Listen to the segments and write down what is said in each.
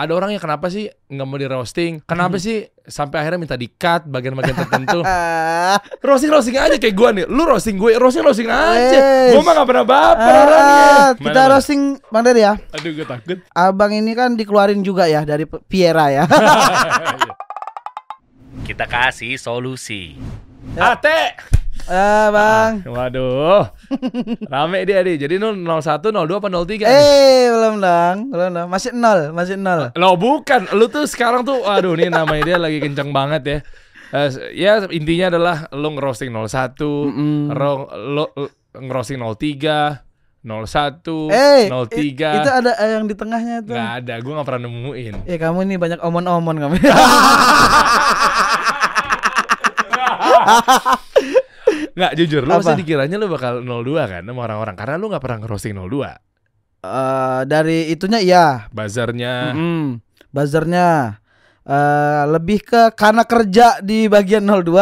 ada orang yang kenapa sih nggak mau di roasting? Kenapa sih sampai akhirnya minta di cut bagian-bagian tertentu? roasting roasting aja kayak gue nih. Lu roasting gue, roasting roasting aja. Gue mah gak pernah baper Ah, orangnya. kita Mana, mana? roasting Bang Dery ya. Aduh gue takut. Abang ini kan dikeluarin juga ya dari Piera ya. Kita kasih solusi. Ate. Ah, Bang. Waduh. Rame dia nih. Jadi lu 01, 02 apa 03? nih? Eh, belum dong, belum dong. Masih nol, masih nol. Lo bukan, lu tuh sekarang tuh aduh nih namanya dia lagi kenceng banget ya. Eh, ya intinya adalah lu ngerosting 01, Mm-mm. ro- lo, ngerosting 03, 01, Eh, 03. i- itu ada eh, yang di tengahnya tuh. Nggak ada, gue gak pernah nemuin. Eh, kamu nih banyak omon-omon kamu. Nggak jujur, lu pasti dikiranya lu bakal 02 kan sama orang-orang karena lu gak pernah ngerosting 02. Eh, dari itunya iya. Bazarnya, Mm-mm. Buzzernya eh lebih ke karena kerja di bagian 02.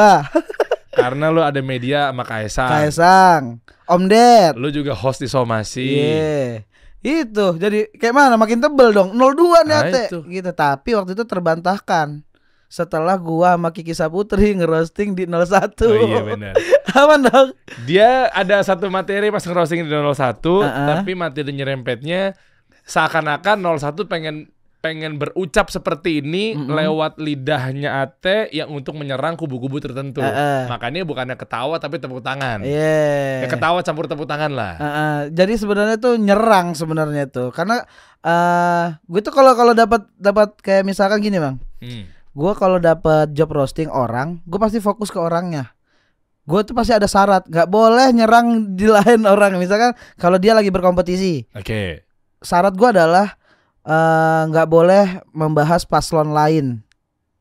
karena lu ada media sama Kaisang. Kaisang, Om Ded. Lu juga host di Somasi. Iya. Itu jadi kayak mana makin tebel dong 02 nih Nah, Ate. itu. gitu tapi waktu itu terbantahkan setelah gua sama Kiki Saputri ngerosting di 01 Oh iya benar. apa dong Dia ada satu materi pas ngerosting di 01, Uh-uh. tapi materi nyerempetnya seakan-akan 01 pengen pengen berucap seperti ini Mm-mm. lewat lidahnya Ate yang untuk menyerang kubu-kubu tertentu. Uh-uh. Makanya bukannya ketawa tapi tepuk tangan. iya Ya ketawa campur tepuk tangan lah. Heeh, jadi sebenarnya tuh nyerang sebenarnya tuh karena eh gue tuh kalau kalau dapat dapat kayak misalkan gini bang Hmm. Gue kalau dapat job roasting orang gue pasti fokus ke orangnya. Gue tuh pasti ada syarat nggak boleh nyerang di lain orang. Misalkan kalau dia lagi berkompetisi. Oke. syarat gue adalah eh, nggak boleh membahas paslon lain.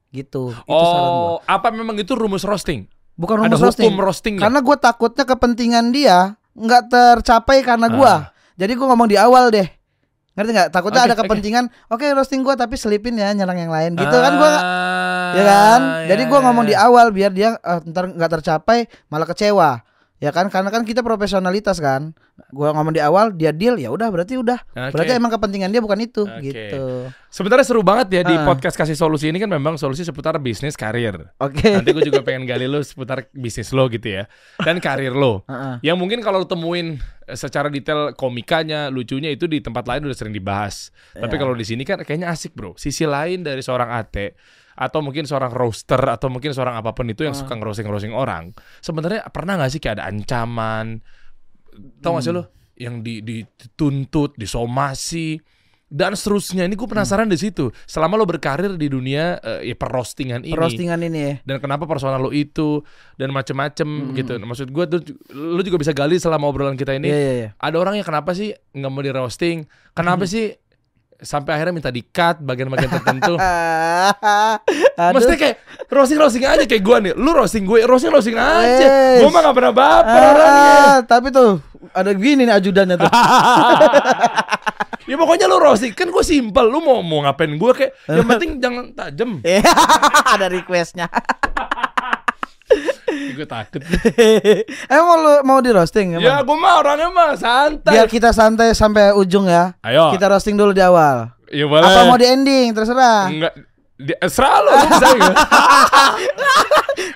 Gitu. Itu syarat gue Oh, apa memang itu rumus roasting? bukan Ada rumus roasting hukum roasting. karena gue takutnya kepentingan dia nggak tercapai karena gue Ah. jadi gue ngomong di awal deh ngerti nggak? Takutnya Oke, ada oke. kepentingan oke roasting gue tapi selipin ya nyerang yang lain. Gitu kan gue ya kan? jadi ya, gue ngomong di awal biar dia eh, ntar nggak tercapai malah kecewa ya kan karena kan kita profesionalitas kan gue ngomong di awal dia deal ya udah berarti udah Oke. berarti emang kepentingan dia bukan itu Oke. gitu Sebenarnya seru banget ya di Ah. podcast kasih solusi ini kan memang solusi seputar bisnis karir. oke Nanti gue juga pengen gali lo seputar bisnis lo gitu ya dan karir lo. Heeh. Yang mungkin kalau lo temuin eh, secara detail komikanya, lucunya itu di tempat lain udah sering dibahas. Tapi Iya. kalau di sini kan kayaknya asik bro. Sisi lain dari seorang ate atau mungkin seorang roaster atau mungkin seorang apa pun itu yang Ah. suka ngerosting-ngerosting orang. Sebenarnya pernah nggak sih kayak ada ancaman? Tahu nggak sih Hmm. lo yang di dituntut, disomasi dan seterusnya. Ini gue penasaran di situ. Selama lo berkarir di dunia eh, ya perrostingan ini roastingan ini ya dan kenapa personal lo itu dan macem-macem Hmm. gitu. Maksud gue tuh lo juga bisa gali selama obrolan kita ini. iya iya iya Ada orang yang kenapa sih nggak mau di roasting? Kenapa Hmm. sih sampai akhirnya minta di cut bagian-bagian tertentu? Maksudnya kayak roasting roasting aja kayak gue nih. Lu roasting gue, roasting roasting aja. Wes. Gue mah gak pernah baper Ah, orangnya. tapi tuh ada gini nih ajudannya tuh Ya pokoknya lu roasting kan gue simpel. Lu mau mau ngapain gue kayak yang penting jangan tajam. Iya, ada requestnya gue takut. emang lu mau di roasting ya emang? gue mah orangnya mah santai. biar kita santai sampai ujung ya Ayo. kita roasting dulu di awal Ya boleh. apa mau di ending terserah Enggak di, eh, serah lo, lu bisa nggak?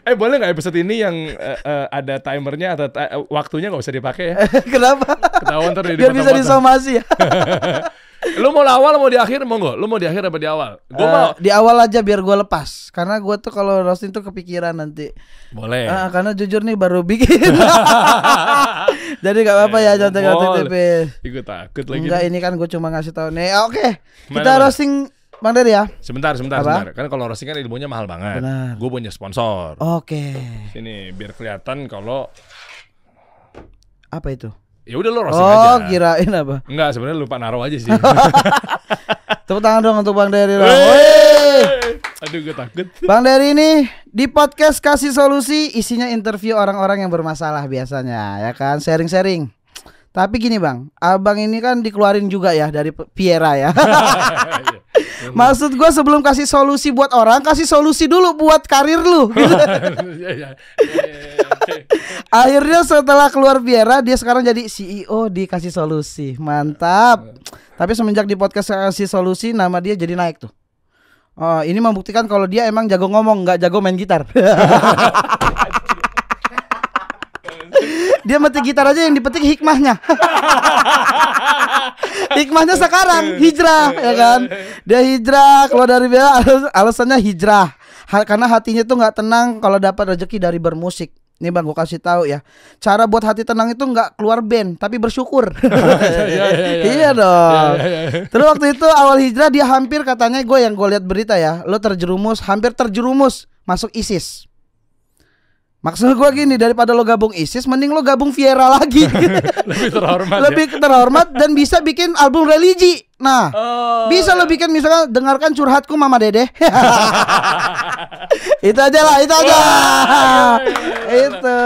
eh boleh nggak episode ini yang eh, eh, ada timernya atau eh, waktunya nggak usah dipakai ya? kenapa Ketahuan ntar biar bisa disomasi ya Lu mau di awal mau di akhir monggo? Lu mau di akhir apa di awal? Gue Eh, mau. di awal aja biar gue lepas karena gue tuh kalau roasting tuh kepikiran nanti Boleh. Ah, karena jujur nih baru bikin jadi nggak apa-apa ya contek-contek Boleh. tipis Ih, gue takut lagi. enggak ini kan gue cuma ngasih tahu nih oke Mana, kita mana? roasting bang Dery ya Sebentar, sebentar, Apa? sebentar. Kan kalau roasting kan ilmunya mahal banget. Benar. Gue punya sponsor. oke Sini biar kelihatan kalau apa itu ya udah lo roasting aja. oh kirain apa Enggak, sebenarnya lupa naruh aja sih. tepuk tangan dong untuk bang Dery. Aduh, gue takut. Bang Dery ini di podcast kasih solusi isinya interview orang-orang yang bermasalah biasanya ya kan sharing-sharing. Tapi gini bang, abang ini kan dikeluarin juga ya dari Piera ya. Maksud gua sebelum kasih solusi buat orang, kasih solusi dulu buat karir lu. Ya, ya. Ya, ya, ya. Akhirnya setelah keluar Viera dia sekarang jadi CEO di Kasih Solusi. Mantap. Tapi semenjak di podcast Kasih Solusi nama dia jadi naik tuh. Oh, ini membuktikan kalau dia emang jago ngomong, nggak jago main gitar. dia metik gitar aja yang dipetik hikmahnya. hikmahnya sekarang hijrah ya kan. Dia hijrah keluar dari alus- alasannya hijrah. Karena hatinya tuh nggak tenang kalau dapat rezeki dari bermusik. Nih bang, gue kasih tahu ya. Cara buat hati tenang itu nggak keluar band, tapi bersyukur. iya dong. Terus waktu itu awal hijrah dia hampir katanya gue yang gue lihat berita ya, lo terjerumus, hampir terjerumus masuk ISIS. Maksud gue gini daripada lo gabung ISIS, mending lo gabung Viera lagi. Lebih terhormat ya. Lebih terhormat dan bisa bikin album religi. Nah, Oh, bisa lo bikin misalkan dengarkan curhatku Mama Dede. itu aja lah, itu aja. itu.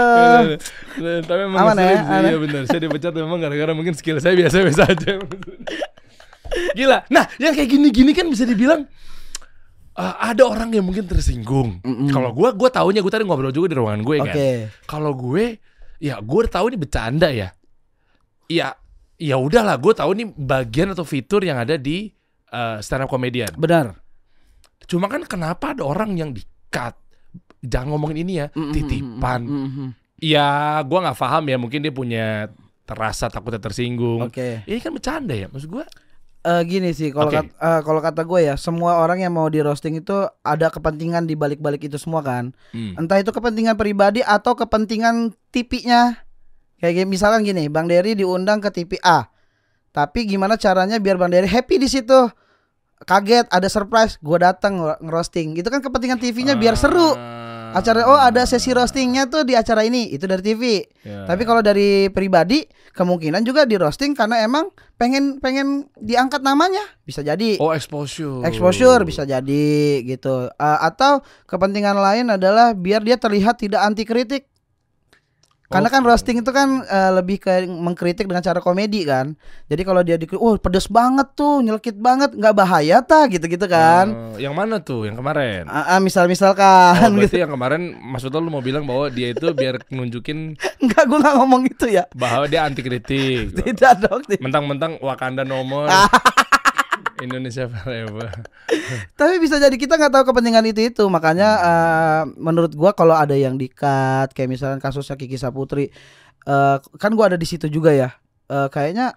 Eh, Tapi emang Aman ya, aman. iya benar. Saya dipecat memang gara-gara mungkin skill saya biasa-biasa aja. Gila. Nah, yang kayak gini-gini kan bisa dibilang eh, ada orang yang mungkin tersinggung. Kalau gua gua taunya gua tadi ngobrol juga di ruangan gue kan. Oke. Kalau gue ya gue tahu ini bercanda ya. Ya ya udahlah, gue tahu ini bagian atau fitur yang ada di eh, stand up comedian. Benar. Cuma kan kenapa ada orang yang di-cut? Jangan ngomongin ini ya, titipan. Mhm. Ya, gua nggak paham ya. Mungkin dia punya terasa takutnya tersinggung. Oke. Ini kan bercanda ya, maksud gua. Eh, gini sih kalau Oke. kat- eh, kalau kata gue ya semua orang yang mau di roasting itu ada kepentingan di balik-balik itu semua kan Hmm. entah itu kepentingan pribadi atau kepentingan TV-nya kayak gini, misalkan gini Bang Dery diundang ke TV A tapi gimana caranya biar Bang Dery happy di situ kaget ada surprise gue datang nge- ngerosting itu kan kepentingan TV-nya biar seru Ah. Acara oh ada sesi roastingnya tuh di acara ini. Itu dari TV Ya. tapi kalau dari pribadi kemungkinan juga di roasting karena emang pengen pengen diangkat namanya. Bisa jadi. Oh, exposure. exposure bisa jadi gitu. Uh, atau kepentingan lain adalah biar dia terlihat tidak anti kritik karena kan roasting itu kan uh, lebih ke mengkritik dengan cara komedi kan jadi kalau dia di oh pedes banget tuh nyelkit banget nggak bahaya ta gitu gitu kan Eh, yang mana tuh? Yang kemarin? Ah, ah, misal Oh, misalkan gitu yang kemarin maksudnya lu mau bilang bahwa dia itu biar nunjukin nggak gue nggak ngomong itu ya bahwa dia anti kritik. tidak dong. Mentang-mentang Wakanda nomor. Indonesia forever. Tapi bisa jadi kita nggak tahu kepentingan itu itu. Makanya eh, menurut gua kalau ada yang dikat kayak misalnya kasusnya Kiki Saputri eh, kan gua ada di situ juga ya. Eh, kayaknya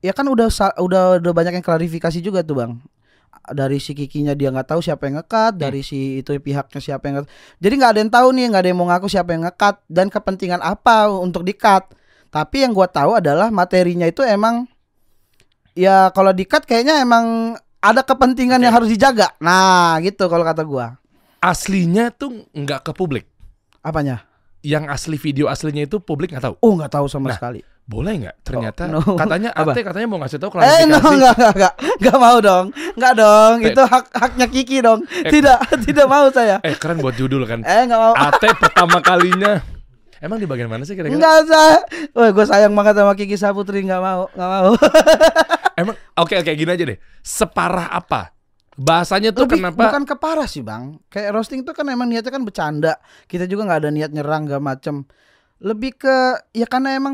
ya kan udah udah udah banyak yang klarifikasi juga tuh bang. Dari si Kikinya dia nggak tahu siapa yang ngekat dari si itu pihaknya siapa yang ngekat jadi nggak ada yang tahu nih nggak ada yang mau ngaku siapa yang ngekat dan kepentingan apa untuk dikat tapi yang gua tahu adalah materinya itu emang ya kalau dikat kayaknya emang ada kepentingan yang harus dijaga nah gitu kalau kata gua Aslinya tuh nggak ke publik. apanya Yang asli video aslinya itu publik nggak tahu. oh nggak tahu sama Nah, sekali Boleh nggak? Ternyata Oh, no. katanya Apa? Ate katanya mau ngasih tahu Eh klarifikasi. no enggak enggak enggak enggak mau dong enggak dong Eh. itu hak haknya Kiki dong Eh. tidak tidak mau saya Eh keren buat judul kan. eh enggak mau Ate pertama kalinya. Emang di bagian mana sih kira-kira? enggak saya Wah gue sayang banget sama Kiki Saputri enggak mau enggak mau Emang oke oke gini aja deh. Separah apa? Bahasanya tuh lebih kenapa? bukan keparah sih bang kayak roasting tuh kan emang niatnya kan bercanda kita juga nggak ada niat nyerang gak macem lebih ke ya karena emang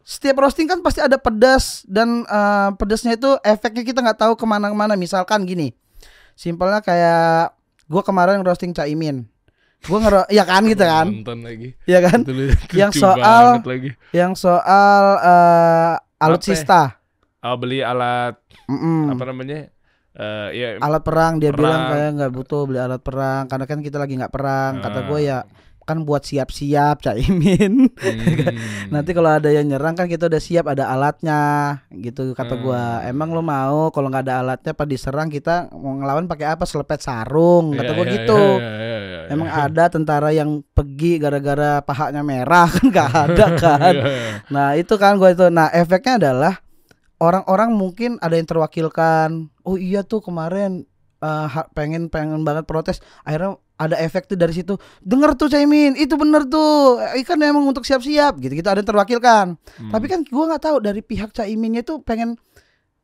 setiap roasting kan pasti ada pedas dan eh, pedasnya itu efeknya kita nggak tahu ke mana-mana misalkan gini simpelnya kayak gua kemarin roasting Caimin gua ngero ya kan gitu kan Nonton lagi. ya kan Yang soal- lagi. yang soal eh, Apa? alutsista Oh, beli alat Mm-mm. apa namanya? Eh ya alat perang dia Perang. bilang kayak nggak butuh beli alat perang karena kan kita lagi nggak perang kata gue ya kan buat siap-siap caimin hmm. nanti kalau ada yang nyerang kan kita udah siap ada alatnya gitu kata gua Hmm. emang lo mau kalau nggak ada alatnya pas diserang kita mau ngelawan pakai apa selepet sarung kata Iya, gua iya, gitu iya, iya, iya, iya. emang ada tentara yang pergi gara-gara pahanya merah kan nggak ada kan Iya, iya. Nah itu kan gue itu. Nah efeknya adalah orang-orang mungkin ada yang terwakilkan. Oh iya tuh kemarin eh, ha- pengen pengen banget protes. Akhirnya ada efek tuh dari situ. Dengar tuh Caimin, itu bener tuh. Eh, Kan emang untuk siap-siap gitu. Kita ada yang terwakilkan. Hmm. Tapi kan gue nggak tahu dari pihak Caiminnya tuh pengen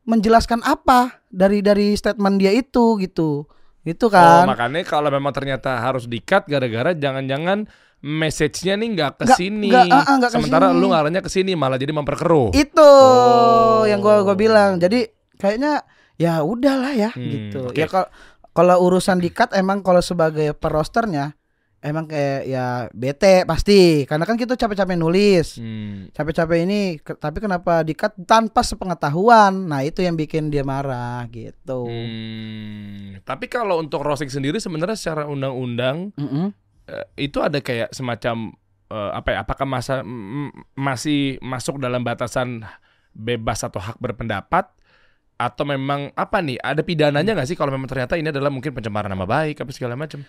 menjelaskan apa dari dari statement dia itu gitu. Gitu Oh, kan. makanya kalau memang ternyata harus di-cut gara-gara jangan-jangan message-nya nih nggak ke sini. ah, ah, Sementara sini. lu ngarahnya ke sini malah jadi memperkeruh. Itu Oh. yang gua gua bilang. Jadi kayaknya ya udahlah ya Hmm, gitu. oke. Ya kalau kalau urusan di-cut emang kalau sebagai per rosternya emang kayak ya bete pasti karena kan kita capek-capek nulis. Hmm. Capek-capek ini ke- tapi kenapa di-cut tanpa sepengetahuan? Nah, itu yang bikin dia marah gitu. Hmm, Tapi kalau untuk roasting sendiri sebenarnya secara undang-undang Mm-mm. eh, itu ada kayak semacam eh, apa ya? Apakah masa masih masuk dalam batasan bebas atau hak berpendapat atau memang apa nih? Ada pidananya nggak sih kalau memang ternyata ini adalah mungkin pencemaran nama baik apa segala macam?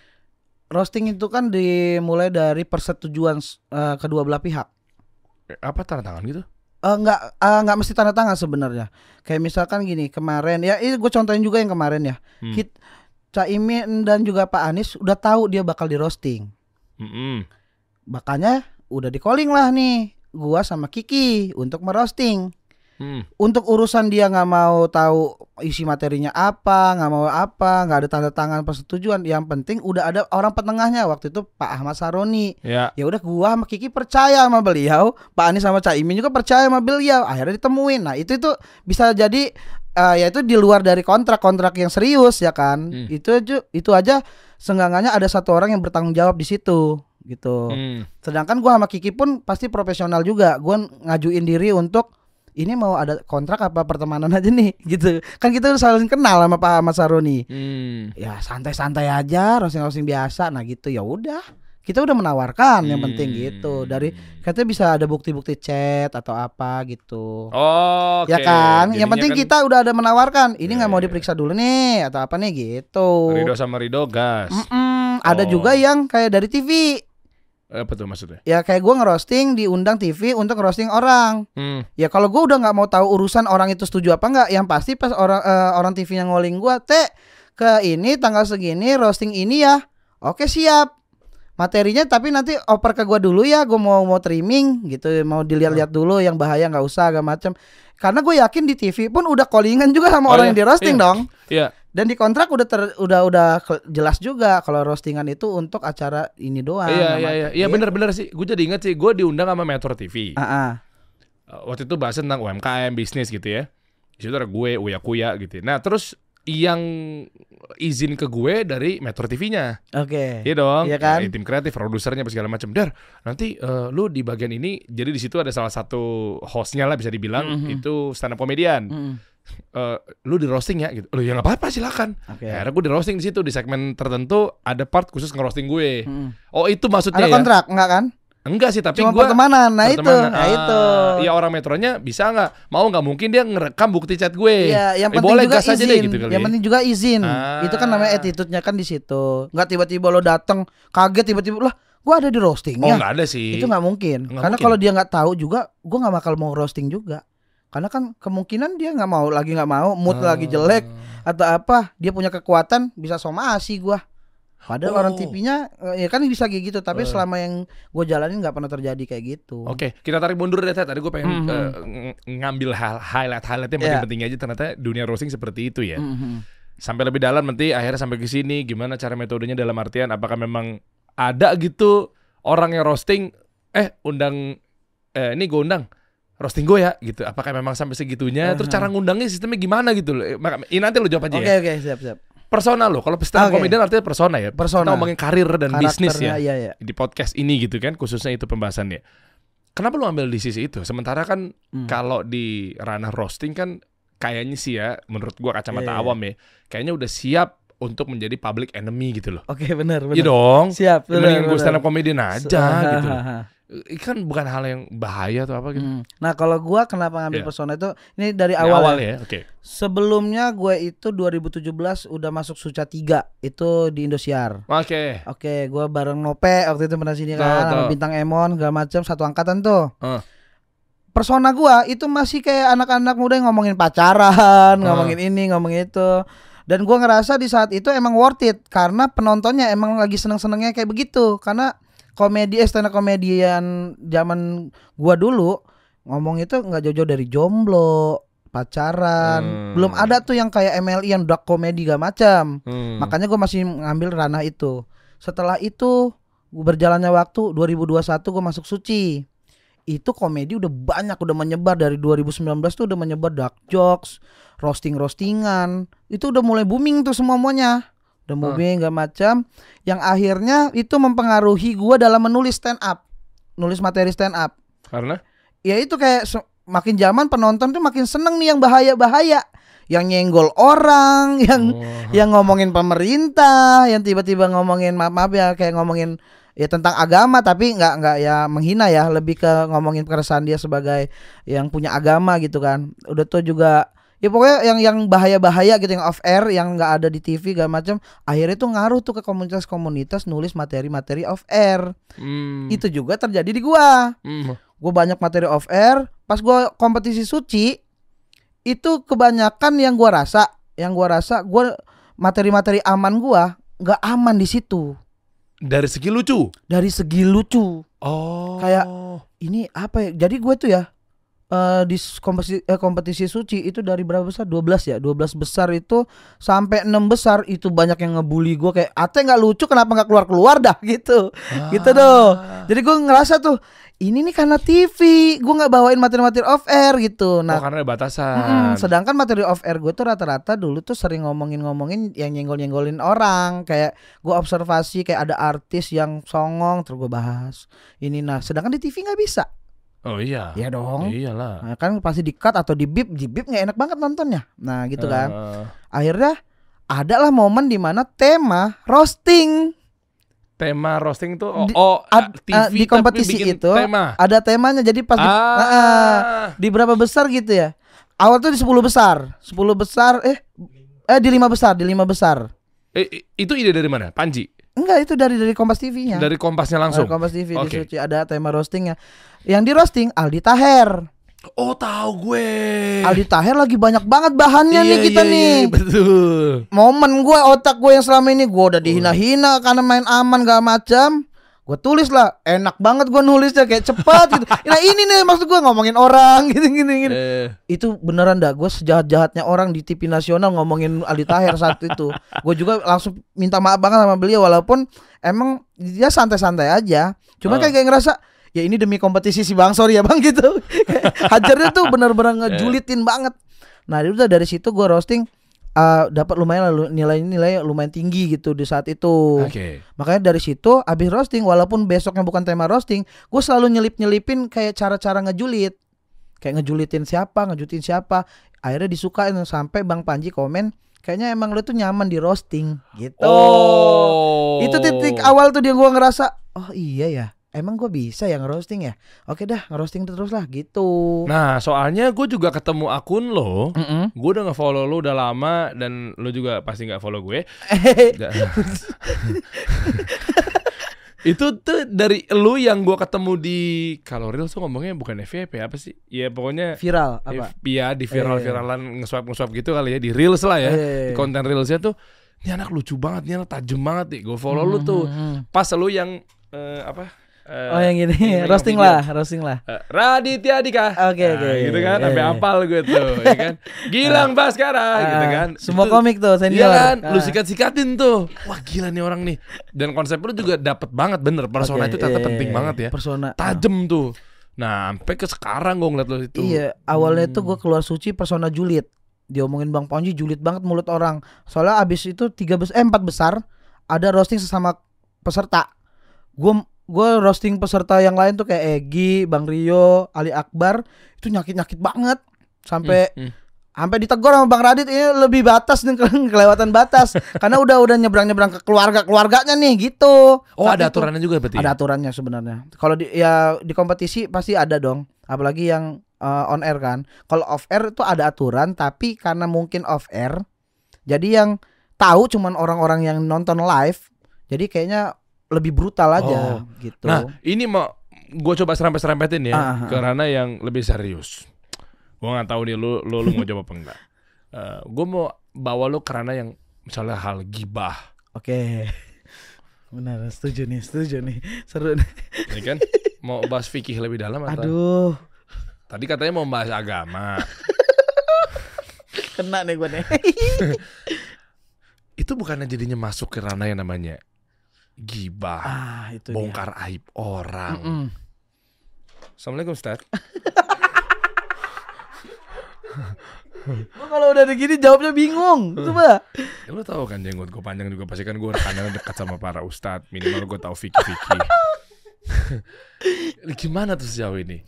Roasting itu kan dimulai dari persetujuan eh, kedua belah pihak. Eh, Apa tanda tangan gitu? Eh, nggak eh, nggak mesti tanda tangan sebenarnya. Kayak misalkan gini kemarin ya ini gue contohin juga yang kemarin ya. Hmm. Kit, Caimin dan juga Pak Anies udah tahu dia bakal di roasting. Mm-mm. Makanya udah di calling lah nih gua sama Kiki untuk merosting. Hmm. Untuk urusan dia nggak mau tahu isi materinya apa, nggak mau apa, nggak ada tanda tangan persetujuan. Yang penting udah ada orang petengahnya waktu itu Pak Ahmad Saroni. Ya. Ya udah gua sama Kiki percaya sama beliau, Pak Anies sama Caimin juga percaya sama beliau. Akhirnya ditemuin. Nah, itu itu bisa jadi eh, ya itu di luar dari kontrak-kontrak yang serius ya kan. Hmm. Itu aja itu aja senggangannya ada satu orang yang bertanggung jawab di situ gitu. Hmm. Sedangkan gua sama Kiki pun pasti profesional juga. Gua ngajuin diri untuk ini mau ada kontrak apa pertemanan aja nih gitu. Kan kita udah saling kenal sama Pak Ahmad Saroni. Hmm. Ya santai-santai aja, roasting-roasting biasa. Nah gitu ya udah. Kita udah menawarkan yang penting Hmm. gitu. Dari katanya bisa ada bukti-bukti chat atau apa gitu. Oh, Ya kan? yang Jadinya penting kan kita udah ada menawarkan. Ini Iya, nggak mau iya. diperiksa dulu nih atau apa nih gitu. Rido sama Rido gas. Mm-mm, Ada Oh. juga yang kayak dari TV. Apa tuh maksudnya? Ya kayak gua ngerosting diundang TV untuk ngerosting orang. Hmm. Ya kalau gua udah nggak mau tahu urusan orang itu setuju apa nggak, yang pasti pas orang eh, orang TV yang ngoling gua, teh ke ini tanggal segini roasting ini ya. Oke siap. Materinya tapi nanti oper ke gua dulu ya, gua mau mau trimming gitu, mau dilihat-lihat dulu yang bahaya nggak usah agak macam. Karena gue yakin di TV pun udah callingan juga sama Oh, orang iya, yang di roasting iya. dong. Iya. Dan di kontrak udah ter, udah udah jelas juga kalau roastingan itu untuk acara ini doang. Iya iya iya. Iya benar-benar sih. Gue jadi inget sih. Gue diundang sama Metro TV. Ah. Uh, Waktu itu bahas tentang UMKM bisnis gitu ya. Di situ ada gue, Uya Kuya gitu. Nah terus yang izin ke gue dari Metro TV-nya. Oke. Iya dong. Iya kan? Tim kreatif, produsernya segala macam. Dar, nanti eh, lu di bagian ini jadi di situ ada salah satu hostnya lah bisa dibilang Mhm. itu stand up komedian. Mm-mm. Eh, lu di roasting ya gitu. Lu ya nggak apa-apa silakan. Oke. Ya, akhirnya gue di roasting di situ di segmen tertentu ada part khusus ngerosting gue. Mm-mm. Oh itu maksudnya Ada ya? kontrak enggak kan? Enggak sih tapi Cuma gua pertemanan. Nah itu, nah Ah, itu. Iya orang metronya bisa nggak? Mau nggak mungkin dia ngerekam bukti chat gue. Iya, yang Eh, penting boleh juga gas aja izin. deh gitu kali. yang ya. penting juga izin. Ah. Itu kan namanya attitude-nya kan di situ. Enggak tiba-tiba lo datang kaget tiba-tiba lah gua ada di Oh roastingnya. nggak ada sih. itu nggak mungkin. Nggak Karena kalau dia nggak tahu juga, gua nggak bakal mau roasting juga. Karena kan kemungkinan dia nggak mau lagi nggak mau, mood Ah. lagi jelek atau apa, dia punya kekuatan bisa somasi gua. Padahal Oh. orang TV-nya eh, ya kan bisa kayak gitu, tapi Eh. selama yang gue jalanin nggak pernah terjadi kayak gitu. Oke, kita tarik mundur deh. Tadi gue pengen Mhm. eh, ng- ngambil hal highlight-highlight yang Iya. penting-penting aja. Ternyata dunia roasting seperti itu ya. Mhm. Sampai lebih dalam nanti akhirnya sampai ke sini gimana cara metodenya dalam artian apakah memang ada gitu orang yang roasting eh undang eh ini gue undang roasting gue ya gitu. Apakah memang sampai segitunya? Terus Aha. cara ngundangnya sistemnya gimana gitu loh. Ini nanti lo jawab aja Oke ya. oke siap siap. Persona lo. Kalau stand up Oke. comedian artinya persona ya. Persona. Kita ngomongin karir dan bisnis Karakternya, ya. Iya iya. Di podcast ini gitu kan khususnya itu pembahasannya. Kenapa lu ambil di sisi itu? Sementara kan Hmm. kalau di ranah roasting kan kayaknya sih ya menurut gua kacamata Iya, iya. awam ya, kayaknya udah siap untuk menjadi public enemy gitu loh. Oke benar benar. Iya dong. Siap. Mending gue stand up comedian aja Se- gitu. loh. hahaha. Ini kan bukan hal yang bahaya atau apa gitu. Hmm. Nah kalau gua kenapa ngambil Iya. persona itu ini dari Ini awal, awal ya. ya, oke. Sebelumnya gue itu 2017 udah masuk Suca 3 itu di Indosiar. Oke. Oke, gua bareng Nope waktu itu pernah sini kan, sama bintang Emon segala macam satu angkatan tuh. Heeh. Persona gua itu masih kayak anak-anak muda yang ngomongin pacaran, ngomongin ini, ngomongin itu. Dan gua ngerasa di saat itu emang worth it karena penontonnya emang lagi seneng-senengnya kayak begitu. Karena komedi eh, stand up komedian zaman gua dulu ngomong itu nggak jauh-jauh dari jomblo, pacaran. Hmm. Belum ada tuh yang kayak MLI yang dark komedi gak macam. Hmm. Makanya gue masih ngambil ranah itu. Setelah itu berjalannya waktu 2021 gue masuk suci. Itu komedi udah banyak udah menyebar dari 2019 tuh udah menyebar dark jokes, roasting-roastingan. Itu udah mulai booming tuh semuanya. Udah booming gak macam yang akhirnya itu mempengaruhi gua dalam menulis stand up. Nulis materi stand up. Karena Ya itu kayak makin zaman penonton tuh makin seneng nih yang bahaya-bahaya. Yang nyenggol orang, yang Oh. yang ngomongin pemerintah, yang tiba-tiba ngomongin maaf maaf ya kayak ngomongin ya tentang agama tapi nggak nggak ya menghina ya lebih ke ngomongin keresahan dia sebagai yang punya agama gitu kan udah tuh juga ya pokoknya yang yang bahaya-bahaya gitu yang off air yang nggak ada di TV gak macam akhirnya tuh ngaruh tuh ke komunitas-komunitas nulis materi-materi off air Hmm. itu juga terjadi di gua Hmm. gue banyak materi off air pas gua kompetisi suci itu kebanyakan yang gua rasa yang gua rasa gua materi-materi aman gua nggak aman di situ Dari segi lucu. dari segi lucu Oh. Kayak- ini apa ya jadi gue tuh ya eh, di kompetisi eh, kompetisi suci itu dari berapa besar? 12 ya? 12 besar itu sampai 6 besar itu banyak yang ngebully gue kayak ate nggak lucu kenapa nggak keluar keluar dah? Gitu. Gitu doh jadi gue ngerasa tuh ini nih karena TV gue nggak bawain materi-materi off air gitu. Oh, nah karena ada batasan. Mm-mm, sedangkan materi off air gue tuh rata-rata dulu tuh sering ngomongin-ngomongin yang nyenggol-nyenggolin orang. Kayak gue observasi kayak ada artis yang songong terus gue bahas. Ini nah sedangkan di TV nggak bisa Oh iya. ya dong Iyalah. nah, kan pasti di cut atau di bip di bip nggak enak banget nontonnya nah gitu kan Eh, akhirnya adalah momen di mana tema roasting tema roasting tuh oh, Di- oh, ad- TV eh, di tapi kompetisi bikin itu tema. ada temanya jadi pas di, Ah. Ah, ah. di berapa besar gitu ya awal tuh di 10 besar 10 besar eh eh di lima besar di lima besar Eh, itu ide dari mana? Panji. Enggak itu dari dari Kompas TV-nya. Dari Kompasnya langsung. Dari Kompas TV di Oke. Suci ada tema roastingnya. Yang di roasting Aldi Taher. Oh, tahu gue. Aldi Taher lagi banyak banget bahannya nih Iya, kita iya, nih. iya, betul. Momen gue otak gue yang selama ini gue udah dihina-hina karena main aman gak macam. Gue tulis lah, enak banget gue nulisnya kayak cepat gitu. Nah ini nih maksud gue ngomongin orang gitu gini gini. Eh, Itu beneran dah gue sejahat jahatnya orang di TV nasional ngomongin Aldi Taher saat itu. Gue juga langsung minta maaf banget sama beliau walaupun emang dia santai-santai aja. Cuma Ah. kayak kayak ngerasa ya ini demi kompetisi sih bang sorry ya bang gitu. Hajarnya tuh bener-bener ngejulitin banget. Nah itu udah dari situ gue roasting eh, dapat lumayan lalu nilai-nilai lumayan tinggi gitu di saat itu. Oke. Makanya dari situ abis roasting walaupun besoknya bukan tema roasting, gue selalu nyelip-nyelipin kayak cara-cara ngejulit. Kayak ngejulitin siapa, ngejulitin siapa. Akhirnya disukain sampai Bang Panji komen, kayaknya emang lu tuh nyaman di roasting gitu. Oh. Itu titik awal tuh dia gua ngerasa, oh iya ya. Emang gue bisa ya ngerosting ya? Oke dah, ngerosting terus lah gitu. Nah, soalnya gue juga ketemu akun lo. Mm-mm. Gue udah nge-follow lo udah lama dan lo juga pasti nggak follow gue. Itu tuh dari lu yang gua ketemu di kalau reels tuh ngomongnya bukan FYP apa sih? Ya pokoknya Viral apa? Iya di viral-viralan nge-swipe nge-swipe gitu kali ya di reels lah ya. Di konten reelsnya tuh ini anak lucu banget, ini anak tajem banget nih. Gue follow lu tuh. Hmm. Pas lu yang eh, apa? Eh, Oh yang yang roasting lah, roasting lah. eh, Raditya Dika. Oke, Nah, oke. gitu kan, Iya, sampai iya. apal gue tuh, ya kan. Gilang Baskara gitu Ah, kan. Semua Itu- komik tuh Iya senior. kan, lu Ah. sikat-sikatin tuh. Wah gila nih orang nih. Dan konsep lu juga dapet banget bener. Persona Oke, itu ternyata iya, penting iya, banget ya. Persona. Tajem tuh. Nah, sampai ke sekarang gue ngeliat lu itu. Iya, awalnya Hmm. tuh gue keluar suci persona julid. Diomongin Bang Ponji julid banget mulut orang. Soalnya abis itu tiga besar, eh empat besar ada roasting sesama peserta. Gue gue roasting peserta yang lain tuh kayak Egi, Bang Rio, Ali Akbar itu nyakit nyakit banget sampai Hmm, hmm. sampai ditegur sama Bang Radit ini lebih batas nih ke- kelewatan batas karena udah udah nyebrang nyebrang ke keluarga keluarganya nih gitu. Oh Saat ada itu. aturannya juga berarti. Ada ya? aturannya sebenarnya. Kalau di ya di kompetisi pasti ada dong. Apalagi yang uh, on air kan. Kalau off air itu ada aturan tapi karena mungkin off air jadi yang tahu cuman orang-orang yang nonton live. Jadi kayaknya lebih brutal aja Oh. gitu. Nah, ini mau gue coba serempet-serempetin ya Ah, ah, ah. ke ranah yang lebih serius. Gue nggak tahu nih lu lu, lu mau coba apa enggak. gue mau bawa lu ke ranah yang misalnya hal gibah, Oke. Benar, setuju nih, setuju nih. Seru nih. ya kan? Mau bahas fikih lebih dalam atau? Aduh, Tadi katanya mau bahas agama. kena nih gue nih. itu bukannya jadinya masuk ke ranah yang namanya gibah, Ah, itu dia. bongkar aib orang. Mm-mm. Assalamualaikum Ustaz. Gua kalau udah begini jawabnya bingung. Coba. Ya lu tahu kan jenggot gue panjang juga pasti kan gue rekannya dekat sama para ustadz minimal gue tahu Vicky-Vicky. Gimana tuh sejauh ini?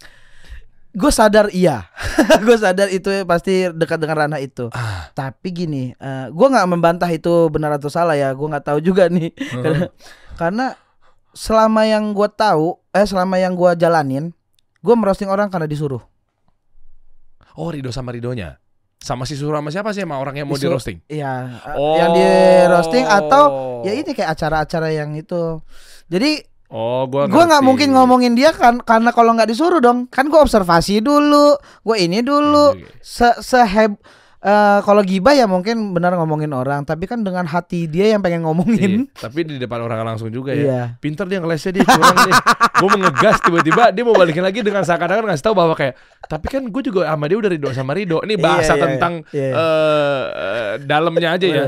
Gue sadar iya. gue sadar itu pasti dekat dengan ranah itu. Ah, Tapi gini, eh gue nggak membantah itu benar atau salah ya. Gue nggak tahu juga nih. karena, karena selama yang gue tahu, eh selama yang gue jalanin, gue merosting orang karena disuruh. oh Rido sama Ridonya. Sama si Suruh sama siapa sih sama orang yang mau di roasting? Iya, Oh. yang di roasting atau ya ini kayak acara-acara yang itu. Jadi Oh, gua gue nggak mungkin ngomongin dia kan karena kalau nggak disuruh dong. Kan gue observasi dulu, gue ini dulu. Iya, iya. Se seheb eh, kalau gibah ya mungkin benar ngomongin orang, tapi kan dengan hati dia yang pengen Iya, ngomongin. tapi di depan orang langsung juga ya. Iya. Pinter dia ngelesnya dia curang dia. Gue mau ngegas tiba-tiba dia mau balikin lagi dengan seakan-akan ngasih tahu bahwa kayak tapi kan gue juga sama dia udah Rido sama Rido. Ini bahasa Iya, iya, tentang iya. eh, dalamnya aja ya.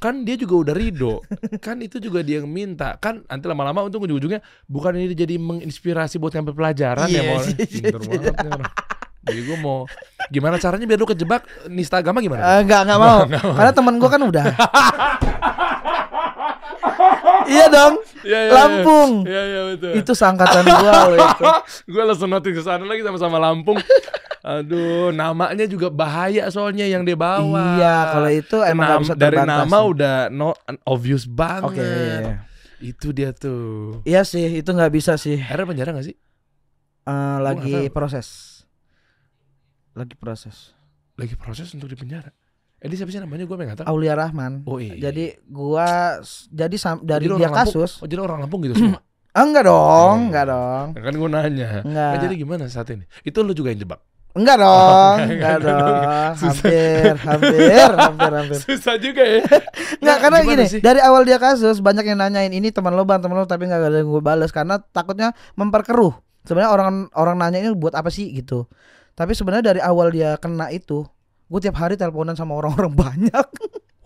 Kan dia juga udah Rido. kan itu juga dia yang minta. Kan nanti lama-lama untuk ujung-ujungnya bukan ini jadi menginspirasi buat ngambil pelajaran ya Iya, mau. iya, Pinter banget nih orang. Jadi gue mau gimana caranya biar lu kejebak nista agama gimana? Eh, Enggak, enggak mau. Karena temen gue kan udah. iya dong. Iya, iya, iya. Lampung. Iya iya betul. Itu seangkatan gua loh itu. gue langsung notice ke sana lagi sama-sama Lampung. Aduh, namanya juga bahaya soalnya yang dia bawa. Iya, kalau itu emang Nam- bisa dari nama sih. udah no obvious banget. Oke. iya, iya. Itu dia tuh. Iya sih, itu nggak bisa sih. Akhirnya penjara gak sih? Eh, lagi proses. Lagi proses. Lagi proses untuk dipenjara. Eh dia siapa sih namanya gue nggak tahu. Aulia Rahman. Oh iya. Jadi gua s- jadi sam- dari Jadi dia Lampung- kasus. Oh jadi orang Lampung gitu semua. Ah, enggak dong, Hmm. enggak dong. kan gue nanya. Enggak. Eh, jadi gimana saat ini? Itu lu juga yang jebak. Enggak dong, Oh, enggak, enggak enggak dong. dong. Susah. Hampir, hampir, hampir, hampir. Susah juga ya. Enggak Nah, karena gini, sih? dari awal dia kasus banyak yang nanyain ini teman lo bang, teman lo tapi nggak ada yang gue balas karena takutnya memperkeruh. Sebenarnya orang orang nanya ini buat apa sih gitu. Tapi sebenarnya dari awal dia kena itu, gue tiap hari teleponan sama orang-orang banyak.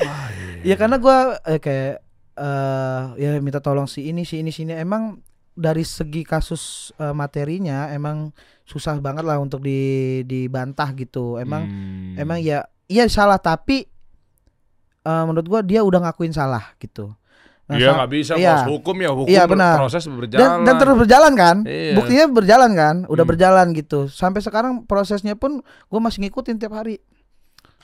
Wah, iya. ya karena gue eh, kayak eh ya minta tolong si ini si ini si ini emang dari segi kasus eh, materinya emang susah banget lah untuk di dibantah gitu. Emang Hmm. emang ya iya salah tapi eh, menurut gua dia udah ngakuin salah gitu. Nah, Iya nggak bisa iya. Proses hukum ya hukum Iya, benar. proses dan, berjalan. dan terus berjalan kan? Iya. Buktinya berjalan kan? Udah Hmm. berjalan gitu. Sampai sekarang prosesnya pun gua masih ngikutin tiap hari.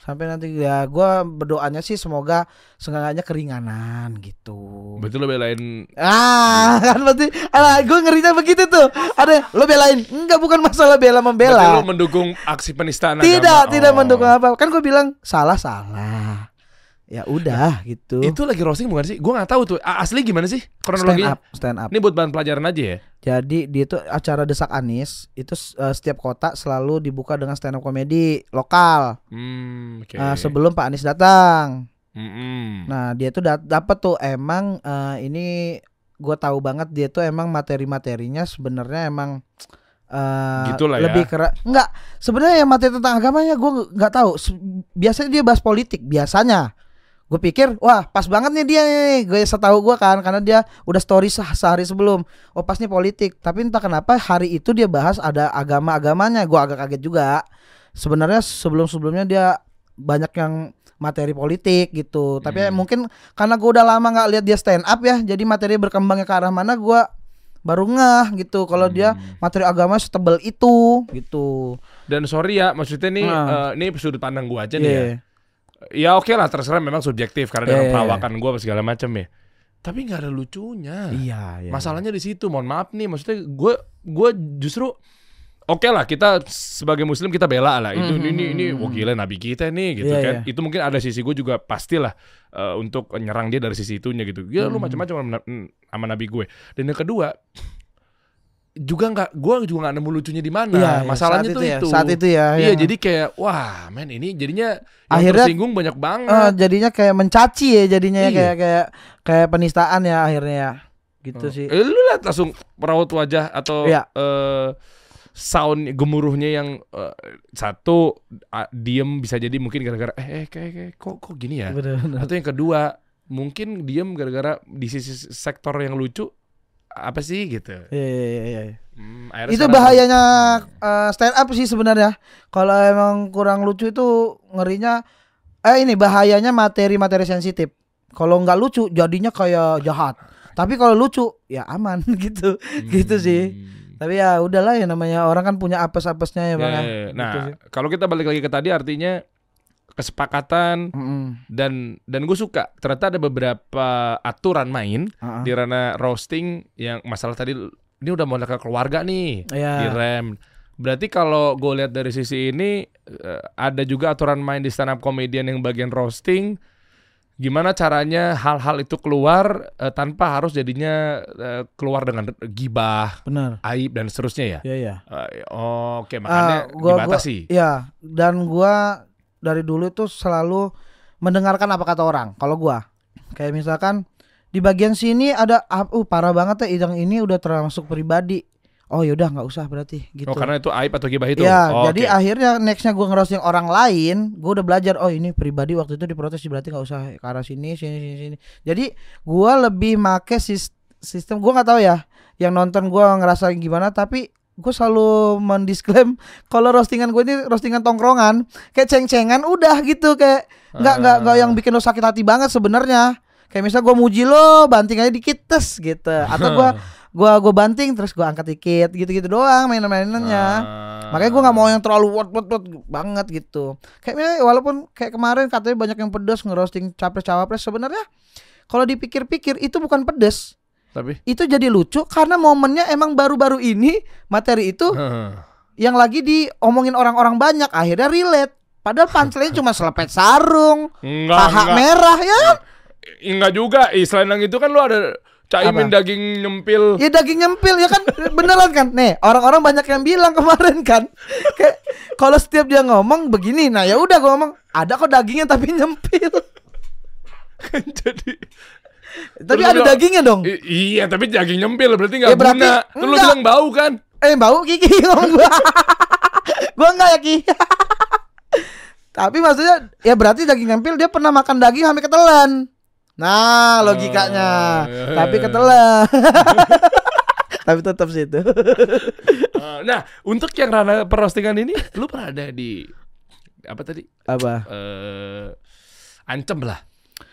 Sampai nanti ya gua berdoanya sih semoga seenggaknya keringanan gitu. Betul lo belain Ah, kan berarti alah gua ngerinya begitu tuh. Ada lo belain? Enggak bukan masalah bela Berarti membela. lo mendukung aksi penistaan Tidak, agama. tidak Oh. mendukung apa. Kan gue bilang salah salah. Ya udah gitu. Itu lagi roasting bukan sih? Gue nggak tahu tuh. Asli gimana sih stand kronologinya? up, stand up. Ini buat bahan pelajaran aja ya. Jadi dia itu acara desak Anis itu eh, setiap kota selalu dibuka dengan stand up komedi lokal Hmm, oke. eh, sebelum Pak Anies datang. Mm-mm. Nah dia tuh dapat tuh emang eh, ini gue tahu banget dia tuh emang materi-materinya sebenarnya emang eh Gitulah ya. lebih keras enggak sebenarnya yang materi tentang agamanya gue nggak tahu biasanya dia bahas politik biasanya gue pikir wah pas banget nih dia nih gue setahu gue kan karena dia udah story seh- sehari sebelum oh pas nih politik tapi entah kenapa hari itu dia bahas ada agama-agamanya gue agak kaget juga sebenarnya sebelum-sebelumnya dia banyak yang materi politik gitu tapi Hmm. mungkin karena gue udah lama nggak lihat dia stand up ya jadi materi berkembangnya ke arah mana gue baru ngeh gitu kalau dia Hmm. materi agama setebal itu gitu Dan sorry ya, maksudnya nih, Nah. eh, ini sudut pandang gue aja nih ya. Iya. Ya oke lah, terserah memang subjektif karena Iya, dengan iya, iya. perawakan gue segala macam ya. Tapi nggak ada lucunya. iya iya Masalahnya di situ. Mohon maaf nih, maksudnya gue gue justru Oke lah kita sebagai muslim kita bela lah itu Mhm, ini ini mhm. wah gila nabi kita nih gitu Iya, kan iya. itu mungkin ada sisi gue juga pastilah eh, untuk nyerang dia dari sisi itunya gitu ya lu Mhm. macam-macam sama, sama nabi gue dan yang kedua juga nggak gue juga nggak nemu lucunya di mana Iya, iya, masalahnya tuh ya, itu saat itu ya iya yang- jadi kayak wah men ini jadinya Akhirnya- tersinggung banyak banget Eh, jadinya kayak mencaci ya jadinya ya, Iya. kayak kayak kayak penistaan ya akhirnya ya. gitu Oh. sih Eh, lu lihat langsung raut wajah atau Iya. eh, sound gemuruhnya yang eh, satu ah, diem bisa jadi mungkin gara-gara eh, eh kayak, kayak kok kok gini ya Bener-bener. atau yang kedua mungkin diem gara-gara di sisi sektor yang lucu apa sih gitu. Iya iya iya. iya. Hmm, akhirnya Itu bahayanya eh, stand up sih sebenarnya. Kalau emang kurang lucu itu ngerinya eh ini bahayanya materi-materi sensitif. Kalau nggak lucu jadinya kayak jahat. Tapi kalau lucu ya aman gitu. Gitu sih. Hmm. Tapi ya udahlah ya namanya orang kan punya apes-apesnya ya Bang. ya, ya. ya. Nah, Gitu kalau kita balik lagi ke tadi artinya kesepakatan Mm-mm. dan dan gue suka ternyata ada beberapa aturan main Ah, ah. di ranah roasting yang masalah tadi ini udah mulai ke keluarga nih Iya. direm. Berarti kalau gue lihat dari sisi ini eh, ada juga aturan main di stand up comedian yang bagian roasting. Gimana caranya hal-hal itu keluar eh, tanpa harus jadinya eh, keluar dengan gibah, Benar. aib dan seterusnya ya. Iya iya. Eh, Oke, makanya Ah, gua- dibatasi. Iya, dan gua dari dulu tuh selalu mendengarkan apa kata orang. Kalau gua kayak misalkan di bagian sini ada ah, uh parah banget ya yang ini udah termasuk pribadi. Oh yaudah nggak usah berarti gitu. Oh, karena itu aib atau gibah itu. Ya, Oh, jadi oke. akhirnya nextnya gue ngerosting orang lain, gue udah belajar. Oh ini pribadi waktu itu diprotes berarti nggak usah ke arah sini, sini, sini, sini. Jadi gue lebih make sis- sistem. Gue nggak tahu ya, yang nonton gue ngerasa gimana. Tapi gue selalu mendisklaim kalau roastingan gue ini roastingan tongkrongan, kayak ceng-cengan udah gitu kayak nggak nggak nggak yang bikin lo sakit hati banget sebenarnya. Kayak misal gue muji lo, banting aja dikit tes gitu. Atau gue gua gua banting terus gua angkat dikit gitu-gitu doang mainan-mainannya. Ah. Makanya gue nggak mau yang terlalu wot wot wot banget gitu. Kayaknya walaupun kayak kemarin katanya banyak yang pedes ngerosting capres cawapres sebenarnya kalau dipikir-pikir itu bukan pedes. Tapi Itu jadi lucu karena momennya emang baru-baru ini materi itu yang lagi diomongin orang-orang banyak akhirnya relate. Padahal punchline cuma selepet sarung, enggak paha enggak. merah ya. kan? Enggak juga. Selain yang itu kan lu ada caimin Apa? daging nyempil. Ya daging nyempil ya kan beneran kan. Nih, orang-orang banyak yang bilang kemarin kan. Kayak kalau setiap dia ngomong begini, nah ya udah gua ngomong ada kok dagingnya tapi nyempil. Jadi Tapi ada dagingnya dong. Iya, tapi daging nyempil berarti nggak Ya, berarti guna. Terus lu bilang bau kan? Eh bau Kiki ngomong gua. gua enggak ya Ki. Tapi maksudnya ya berarti daging nyempil dia pernah makan daging sampai ketelan. Nah, logikanya. Oh, Tapi iya. ketelan. Tapi tetap situ. Eh, nah, untuk yang ranah perostingan ini, lu pernah ada di apa tadi? Apa? Eh ancem lah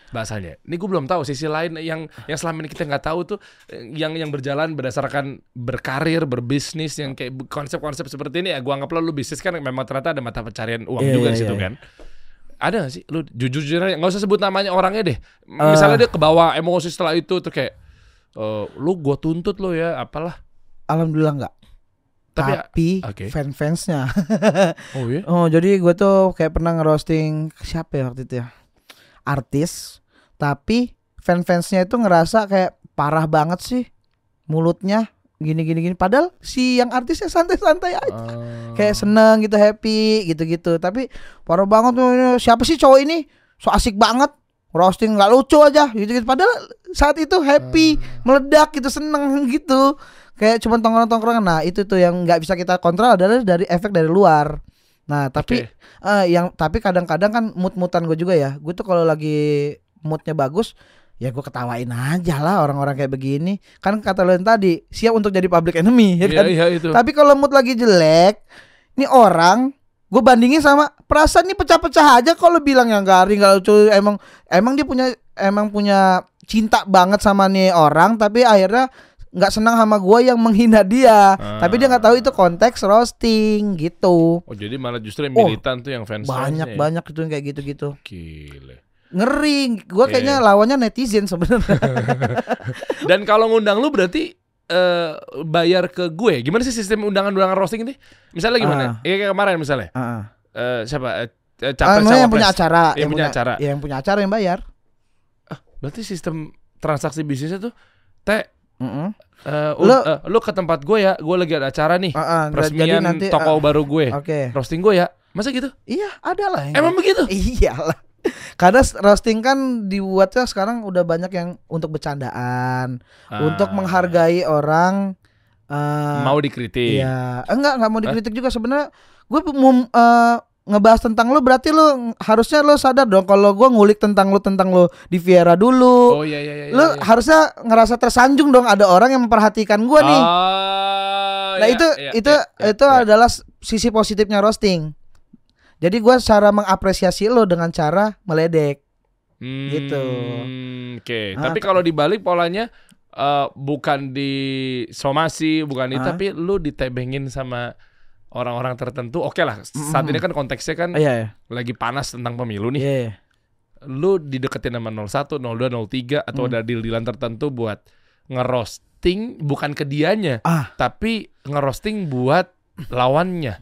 bahasanya. Ini gue belum tahu sisi lain yang yang selama ini kita nggak tahu tuh yang yang berjalan berdasarkan berkarir, berbisnis yang kayak konsep-konsep seperti ini ya gua anggaplah lu bisnis kan memang ternyata ada mata pencarian uang Iya, juga iya, di situ iya. kan. Ada gak sih lu jujur-jujur aja nggak usah sebut namanya orangnya deh. Eh. Misalnya dia kebawa emosi setelah itu tuh kayak eh, lu gua tuntut lu ya apalah. Alhamdulillah enggak. Tapi, Tapi, oke. fan-fansnya. oh iya. Oh, jadi gue tuh kayak pernah ngerosting siapa ya waktu itu ya? Artis, tapi fan-fansnya itu ngerasa kayak parah banget sih mulutnya gini gini gini. Padahal si yang artisnya santai-santai aja. Ah. kayak seneng gitu happy gitu-gitu. Tapi parah banget tuh siapa sih cowok ini? So asik banget. Roasting nggak lucu aja gitu gitu padahal saat itu happy meledak gitu seneng gitu. Kayak cuma tongkrongan-tongkrongan nah itu tuh yang nggak bisa kita kontrol adalah dari efek dari luar. Nah tapi Oke. eh, yang tapi kadang-kadang kan mood-moodan gue juga ya. Gue tuh kalau lagi moodnya bagus ya gue ketawain aja lah orang-orang kayak begini. Kan kata lo yang tadi siap untuk jadi public enemy ya Iya kan? iya itu. tapi kalau mood lagi jelek, ini orang gue bandingin sama perasaan ini pecah-pecah aja kalau bilang yang garing nggak lucu emang emang dia punya emang punya cinta banget sama nih orang tapi akhirnya nggak senang sama gue yang menghina dia. Tapi dia nggak tahu itu konteks roasting gitu. Oh jadi malah justru yang Oh, militan tuh yang fans banyak banyak itu yang kayak gitu-gitu. Gile. Ngeri gue Iya. kayaknya lawannya netizen sebenarnya Dan kalau ngundang lu berarti eh bayar ke gue. Gimana sih sistem undangan-undangan roasting ini? Misalnya gimana? Ah. Iya kayak kemarin misalnya. Heeh. Eh siapa? Ah, capres emang yang punya acara Yang punya acara. ya, yang punya acara yang bayar Berarti sistem transaksi bisnisnya tuh teh Heeh. eh, Lu- eh, lu ke tempat gue ya, gue lagi ada acara nih. Heeh, jadi Resmian nanti toko ah, baru gue. oke Roasting gue ya. Masa gitu? Iya, ada lah yang Emang begitu? Iyalah. Karena roasting kan dibuatnya sekarang udah banyak yang untuk bercandaan, untuk Ah, menghargai orang eh mau dikritik. Iya, enggak enggak mau dikritik juga sebenarnya. Gue mau eh, ngebahas tentang lu berarti lu harusnya lu sadar dong kalau gua ngulik tentang lu tentang lu di Viera dulu. Oh iya iya iya. lu iya. harusnya ngerasa tersanjung dong ada orang yang memperhatikan gua nih. Oh, nah, iya, itu iya, itu iya, iya, itu iya. adalah sisi positifnya roasting. Jadi gua cara mengapresiasi lo dengan cara meledek. Hmm, gitu. Oke, Ah, tapi kalau dibalik polanya eh, bukan di somasi, bukan itu, Ah. tapi lu ditebengin sama orang-orang tertentu. Oke lah, saat Mm-mm. ini kan konteksnya kan Iya ya. lagi panas tentang pemilu nih. Iya. iya. Lu dideketin sama 01, 02, 03 atau Hmm. ada deal-dealan tertentu buat ngerosting bukan ke dianya, Ah. tapi ngerosting buat lawannya.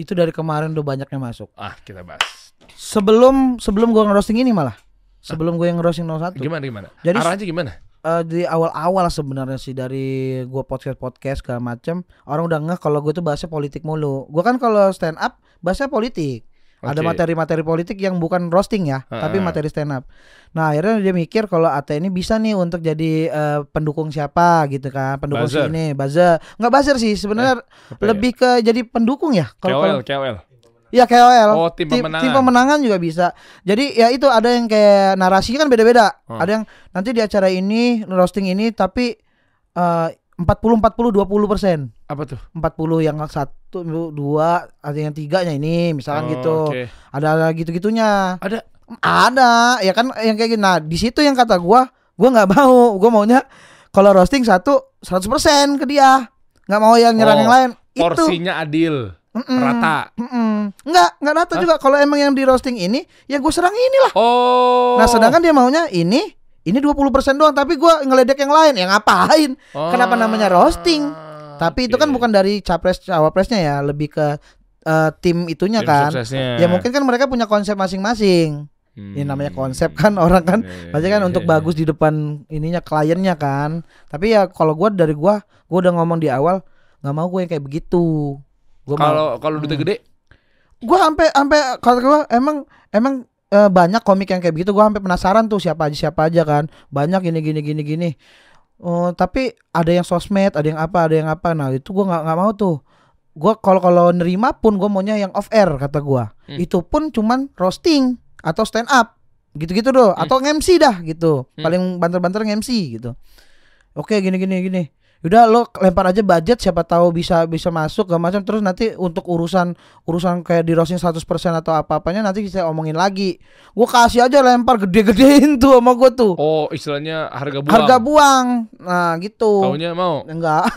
Itu dari kemarin udah banyaknya masuk. Ah, kita bahas. Sebelum sebelum gua ngerosting ini malah. Sebelum gue yang ngerosting 01. Gimana gimana? Jadi- Arahnya gimana? eh, di awal-awal sebenarnya sih dari gua podcast podcast segala macem orang udah ngeh kalau gue tuh bahasnya politik mulu. Gua kan kalau stand up bahasnya politik. Ada Oke. materi-materi politik yang bukan roasting ya, tapi Ha-ha. materi stand up. Nah akhirnya dia mikir kalau Ate ini bisa nih untuk jadi eh, pendukung siapa gitu kan, pendukung si Buzzer. ini, buzzer. Nggak buzzer sih sebenarnya Apa ya? lebih ke jadi pendukung ya. KOL, KOL. Iya KOL. Oh, tim pemenangan. Tim pemenangan juga bisa. Jadi ya itu ada yang kayak narasinya kan beda-beda. Hmm. Ada yang nanti di acara ini roasting ini tapi eh 40 40 20 persen. Apa tuh? 40 yang satu dua ada yang tiganya ini misalkan Oh, gitu. oke. Ada ada gitu-gitunya. Ada. Ada ya kan yang kayak gitu. Nah, di situ yang kata gua, gua nggak mau. Gua maunya kalau roasting satu 100% ke dia. nggak mau yang nyerang Oh, yang lain. Itu. Porsinya adil, Mm-mm. rata. Mm-mm. Enggak, enggak rata Hah? juga. Kalau emang yang di roasting ini, ya gue serang inilah. Oh. Nah, sedangkan dia maunya ini, ini 20% doang, tapi gua ngeledek yang lain. Ya ngapain? kenapa namanya roasting? Tapi itu kan bukan dari capres cawapresnya ya, lebih ke eh, tim itunya Tim kan. suksesnya. Ya mungkin kan mereka punya konsep masing-masing. Hmm. Ini namanya konsep kan orang kan Iya, iya, pasti kan iya, untuk iya. bagus di depan ininya kliennya kan. Tapi ya kalau gua dari gua, gua udah ngomong di awal nggak mau gue yang kayak begitu. Gua Kalau kalau duitnya Hmm. gede, gua sampai sampai kalau gua emang emang eh, banyak komik yang kayak begitu. Gua sampai penasaran tuh siapa aja siapa aja kan. Banyak gini gini gini gini. Oh tapi ada yang sosmed ada yang apa ada yang apa. Nah itu gua nggak nggak mau tuh. Gua kalau kalau nerima pun gua maunya yang off air kata gua. Hmm. itu pun cuman roasting atau stand up. Gitu-gitu doh. Hmm. atau MC dah gitu. Hmm. paling banter-banter MC gitu. Oke gini gini gini Udah lo lempar aja budget siapa tahu bisa bisa masuk gak macam terus nanti untuk urusan urusan kayak di roasting 100% atau apa-apanya nanti kita omongin lagi. Gua kasih aja lempar gede-gedein tuh sama gua tuh. oh istilahnya harga buang. Harga buang. Nah, gitu. Taunya mau. Enggak.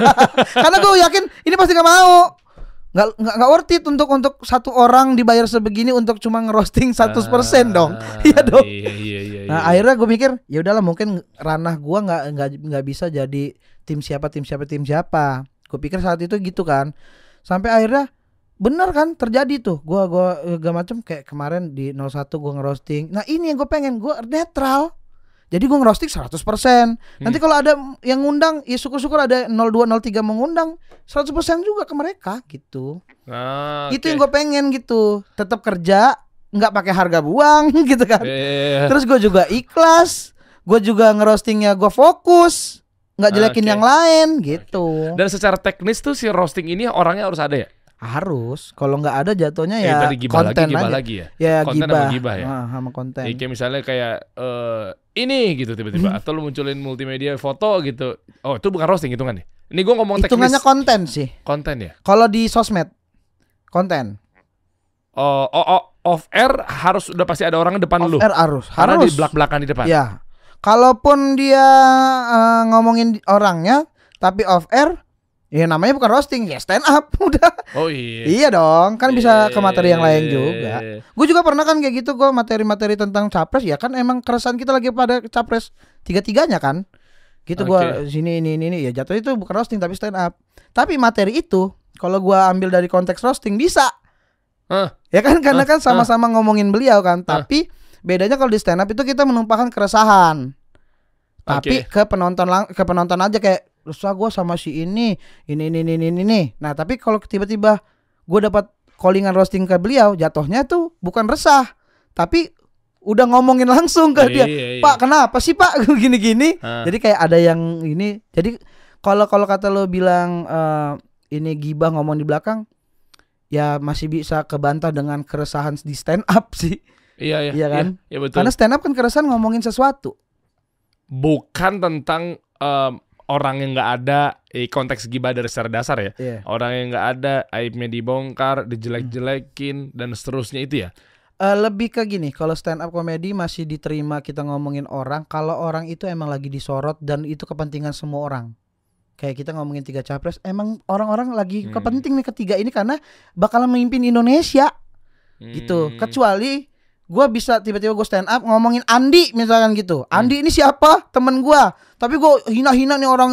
Karena gue yakin ini pasti gak mau. Nggak, nggak, nggak worth it untuk untuk satu orang dibayar sebegini untuk cuma ngerosting 100% dong. Ah, Iya dong. Iya iya iya. Nah, iya. akhirnya gue mikir ya udahlah mungkin ranah gua nggak nggak nggak bisa jadi tim siapa tim siapa tim siapa. Gue pikir saat itu gitu kan. Sampai akhirnya bener kan terjadi tuh. Gua gua gak macem kayak kemarin di 01 gua ngerosting. Nah, ini yang gue pengen gua netral. Jadi gue ngerosting 100% Nanti kalau ada yang ngundang Ya syukur-syukur ada 02, 03 mengundang 100% juga ke mereka gitu Nah, Itu yang gue pengen gitu Tetap kerja nggak pakai harga buang gitu kan Eh, Terus gue juga ikhlas, gue juga ngerostingnya gue fokus, nggak jelekin Oke. yang lain gitu. Dan secara teknis tuh si roasting ini orangnya harus ada ya? Harus, kalau nggak ada jatuhnya Eh, ya tadi gibah lagi, konten gibah aja. lagi ya. Ya Konten gibah, sama gibah ya? Ah, sama konten. Ya, kayak misalnya kayak eh ini gitu tiba-tiba atau lu munculin multimedia foto gitu. Oh, itu bukan roasting hitungan nih. Ini gua ngomong teknis Hitungannya konten sih. konten ya. Kalau di sosmed, konten. Oh, oh, oh, off air harus udah pasti ada orang depan Off lu. air harus, Karena harus. di belak-belakan di depan. Ya, kalaupun dia eh, ngomongin orangnya, tapi off air, ya namanya bukan roasting, ya stand up udah. Oh iya. Iya dong, kan bisa ke materi yang lain juga. Gue juga pernah kan kayak gitu gue materi-materi tentang capres ya kan emang keresahan kita lagi pada capres tiga-tiganya kan. Gitu gua Oke. sini ini ini ini ya jatuh itu bukan roasting tapi stand up. Tapi materi itu kalau gua ambil dari konteks roasting bisa. Hah? Ya kan karena Hah? kan sama-sama ngomongin beliau kan, tapi bedanya kalau di stand up itu kita menumpahkan keresahan. Tapi ke penonton lang ke penonton aja kayak resah gua sama si ini, ini ini ini ini. ini." Nah, tapi kalau tiba-tiba gua dapat callingan roasting ke beliau, jatuhnya tuh bukan resah, tapi udah ngomongin langsung ke dia. Iya, iya. Pak, kenapa sih Pak gini-gini? Ah. Jadi kayak ada yang ini. Jadi kalau kalau kata lo bilang eh, ini gibah ngomong di belakang, ya masih bisa kebantah dengan keresahan di stand up sih. Iya iya. Iya kan? Iya, betul. Karena stand up kan keresahan ngomongin sesuatu. bukan tentang em, orang yang nggak ada eh, konteks gibah dari secara dasar ya. Iya. Orang yang nggak ada aibnya dibongkar, dijelek-jelekin dan seterusnya itu ya. Eh, lebih ke gini, kalau stand up komedi masih diterima kita ngomongin orang kalau orang itu emang lagi disorot dan itu kepentingan semua orang. Kayak kita ngomongin tiga capres, emang orang-orang lagi Hmm. kepenting nih ketiga ini karena bakalan memimpin Indonesia gitu. Hmm. Kecuali gua bisa tiba-tiba gue stand up ngomongin Andi misalkan gitu. Hmm. Andi ini siapa? Temen gua. Tapi gue hina-hina nih orang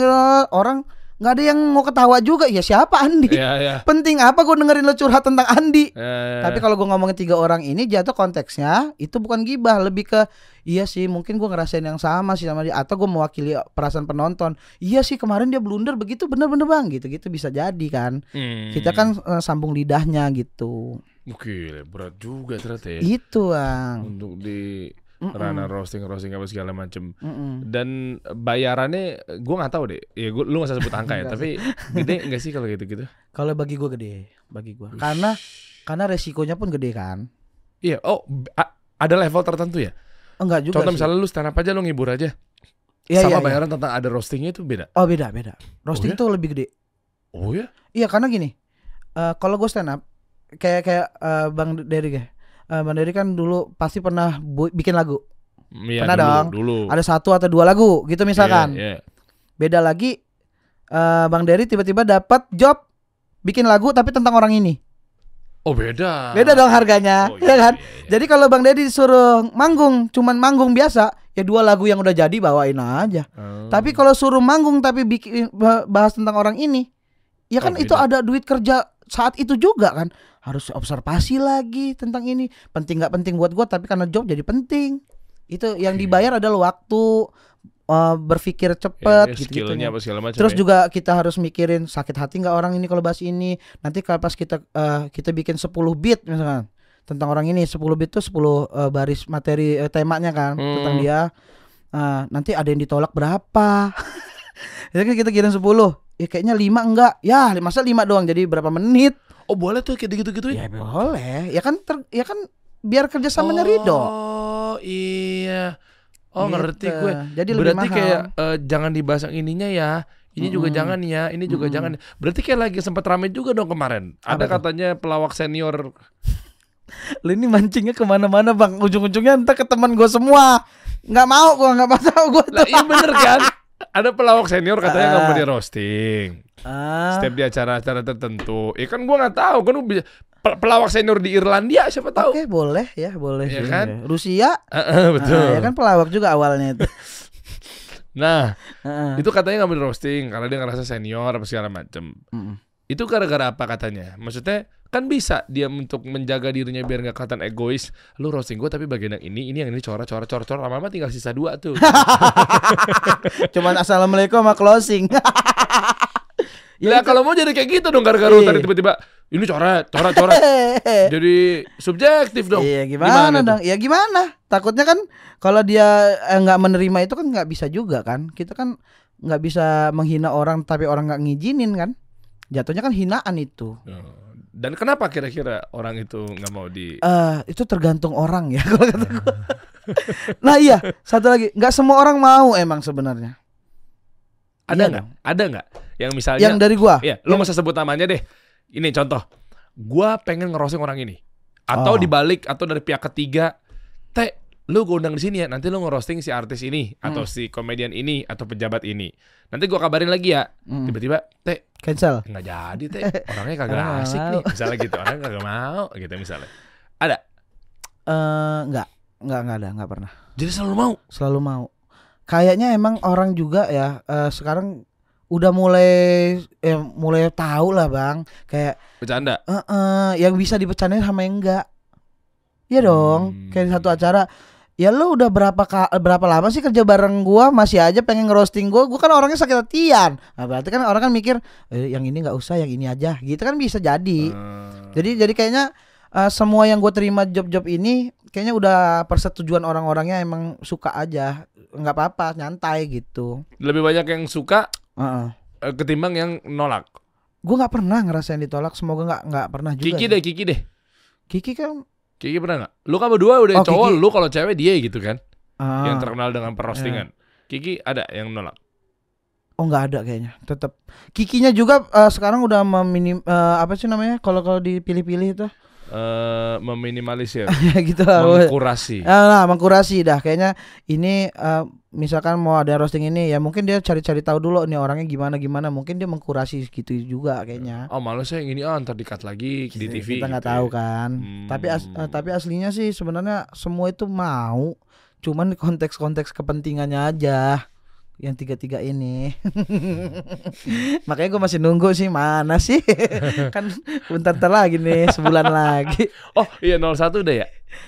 orang nggak ada yang mau ketawa juga. Ya siapa Andi? Iya iya. Penting apa gue dengerin lo curhat tentang Andi? Eh, Tapi kalau gue ngomongin tiga orang ini jatuh konteksnya itu bukan gibah, lebih ke iya sih mungkin gue ngerasain yang sama sih sama dia atau gue mewakili perasaan penonton. Iya sih kemarin dia blunder begitu bener-bener bang gitu-gitu bisa jadi kan. hmm. Kita kan eh, sambung lidahnya gitu. Oke, berat juga ternyata ya. Itu bang. Untuk di Mm-mm. ranah roasting roasting apa segala macem Mm-mm. dan bayarannya gue nggak tahu deh ya gue lu nggak usah sebut angka ya tapi gede nggak sih kalau gitu gitu Kalau bagi gue gede, bagi gue. Karena karena resikonya pun gede kan. iya oh ada level tertentu ya Enggak juga contoh sih. misalnya lu stand up aja lu ngibur aja Iya, sama iya. bayaran tentang ada roastingnya itu beda Oh beda beda. Roasting ya? tuh lebih gede. oh ya Iya karena gini, eh kalau gue stand up kayak kayak eh, Bang Dery ya. Eh, Bang Dery kan dulu pasti pernah bu- bikin lagu. Iya, Pernah dulu, dong. dulu Ada satu atau dua lagu gitu misalkan. Iya, iya. Beda lagi eh, Bang Dery tiba-tiba dapat job bikin lagu tapi tentang orang ini. oh beda Beda dong harganya, Oh, ya kan? iya, iya. Jadi kalau Bang Dery disuruh manggung, cuman manggung biasa, ya dua lagu yang udah jadi bawain aja. Oh. Tapi kalau suruh manggung tapi bikin bah- bahas tentang orang ini, ya kan Oh, itu beda. ada duit kerja saat itu juga kan. Harus observasi lagi tentang ini. Penting nggak penting buat gua tapi karena job jadi penting. Itu yang dibayar adalah waktu eh, berpikir cepet ya, gitu macam Terus ya. juga kita harus mikirin sakit hati nggak orang ini kalau bahas ini. Nanti kalau pas kita eh, kita bikin 10 beat misalkan tentang orang ini 10 beat tuh 10 eh, baris materi eh, temanya kan Hmm. tentang dia. Eh, nanti ada yang ditolak berapa? ya kan kita kirim 10. Ya kayaknya 5 enggak. Ya, masa 5 doang jadi berapa menit? Oh boleh tuh kayak gitu gitu Ya boleh. Ya kan ter- ya kan biar kerjasamanya oh, ridho. iya oh ngerti Gitu. gue Jadi lebih berarti mahal. kayak eh, jangan dibahas yang ininya ya ini juga Mm-mm. jangan ya ini juga Mm-mm. jangan berarti kayak lagi sempat rame juga dong kemarin Apa ada tuh? katanya pelawak senior Lu ini mancingnya ke mana-mana bang Ujung-ujungnya entar ke teman gue semua nggak mau gue nggak mau gue lah iya bener kan ada pelawak senior katanya nggak mau Ah. di roasting ah, setiap di acara-acara tertentu ya kan gua nggak tahu kan gua bisa pel- pelawak senior di Irlandia siapa tahu Oke boleh ya boleh sih. kan? Rusia Heeh, betul ah, ya kan pelawak juga awalnya itu nah Heeh. itu katanya nggak mau di roasting karena dia ngerasa senior apa segala macem Mm-mm. itu gara-gara apa katanya maksudnya kan bisa dia untuk menjaga dirinya biar nggak kelihatan egois lu roasting gue tapi bagian yang ini ini yang ini coret coret coret coret lama-lama tinggal sisa dua tuh cuman assalamualaikum sama closing ya kalau mau jadi kayak gitu dong gara-gara Iya. tadi tiba-tiba ini coret coret coret jadi subjektif dong Iya gimana, tuh? dong? Ya gimana? Takutnya kan kalau dia eh, nggak menerima itu kan nggak bisa juga kan? Kita kan nggak bisa menghina orang tapi orang nggak ngizinin kan? Jatuhnya kan hinaan itu. Oh. Dan kenapa kira-kira orang itu nggak mau di Eh itu tergantung orang ya kalau kata gua. nah iya satu lagi nggak semua orang mau emang sebenarnya. ada Iya nggak? dong. Ada nggak? Yang misalnya Yang dari gua. Iya, nggak usah sebut namanya deh. Ini contoh. Gua pengen ngerosting orang ini. Atau Oh. dibalik atau dari pihak ketiga, "Teh, lu gue undang di sini ya. Nanti lu ngerosting si artis ini atau Hmm. si komedian ini atau pejabat ini. Nanti gua kabarin lagi ya." Mm, Tiba-tiba, "Teh, cancel. nggak jadi, Teh. Orangnya kagak Orang asik mau." nih." Misalnya gitu, orangnya kagak mau gitu misalnya. Ada. Eh nggak nggak nggak ada nggak pernah. Jadi selalu mau. Selalu mau. Kayaknya emang orang juga ya eh, sekarang udah mulai eh, mulai tahu lah bang kayak Bercanda. eh eh, yang bisa dipercandain sama yang enggak Iya dong Hmm. kayak satu acara ya lu udah berapa ka- berapa lama sih kerja bareng gua masih aja pengen ngerosting gua gua kan orangnya sakit hatian nah, berarti kan orang kan mikir eh, yang ini nggak usah yang ini aja gitu kan bisa jadi Hmm. jadi jadi kayaknya eh, semua yang gue terima job-job ini kayaknya udah persetujuan orang-orangnya emang suka aja nggak apa-apa nyantai gitu lebih banyak yang suka Heeh. eh, ketimbang yang nolak. gue nggak pernah ngerasain ditolak. Semoga nggak nggak pernah juga. Kiki deh, Kiki deh. Kiki kan. Kiki pernah nggak? Lu kan berdua udah Oh, cowok, Kiki. lu kalau cewek dia gitu kan, ah, yang terkenal dengan perostingan. Kiki ada yang nolak. oh nggak ada kayaknya. Tetap. Kikinya juga eh, sekarang udah meminim eh, apa sih namanya? Kalau kalau dipilih-pilih itu. Eh meminimalisir, gitu lah. mengkurasi. Ah, nah, mengkurasi dah kayaknya ini eh, misalkan mau ada roasting ini ya mungkin dia cari-cari tahu dulu nih orangnya gimana gimana mungkin dia mengkurasi gitu juga kayaknya Oh malu saya yang ini ah ntar dikat lagi di TV. kita nggak gitu tahu ya. kan Hmm. tapi as- eh, tapi aslinya sih sebenarnya semua itu mau cuman konteks-konteks kepentingannya aja yang tiga-tiga ini makanya gue masih nunggu sih mana sih kan bentar-bentar lagi nih sebulan lagi Oh iya 01 udah ya?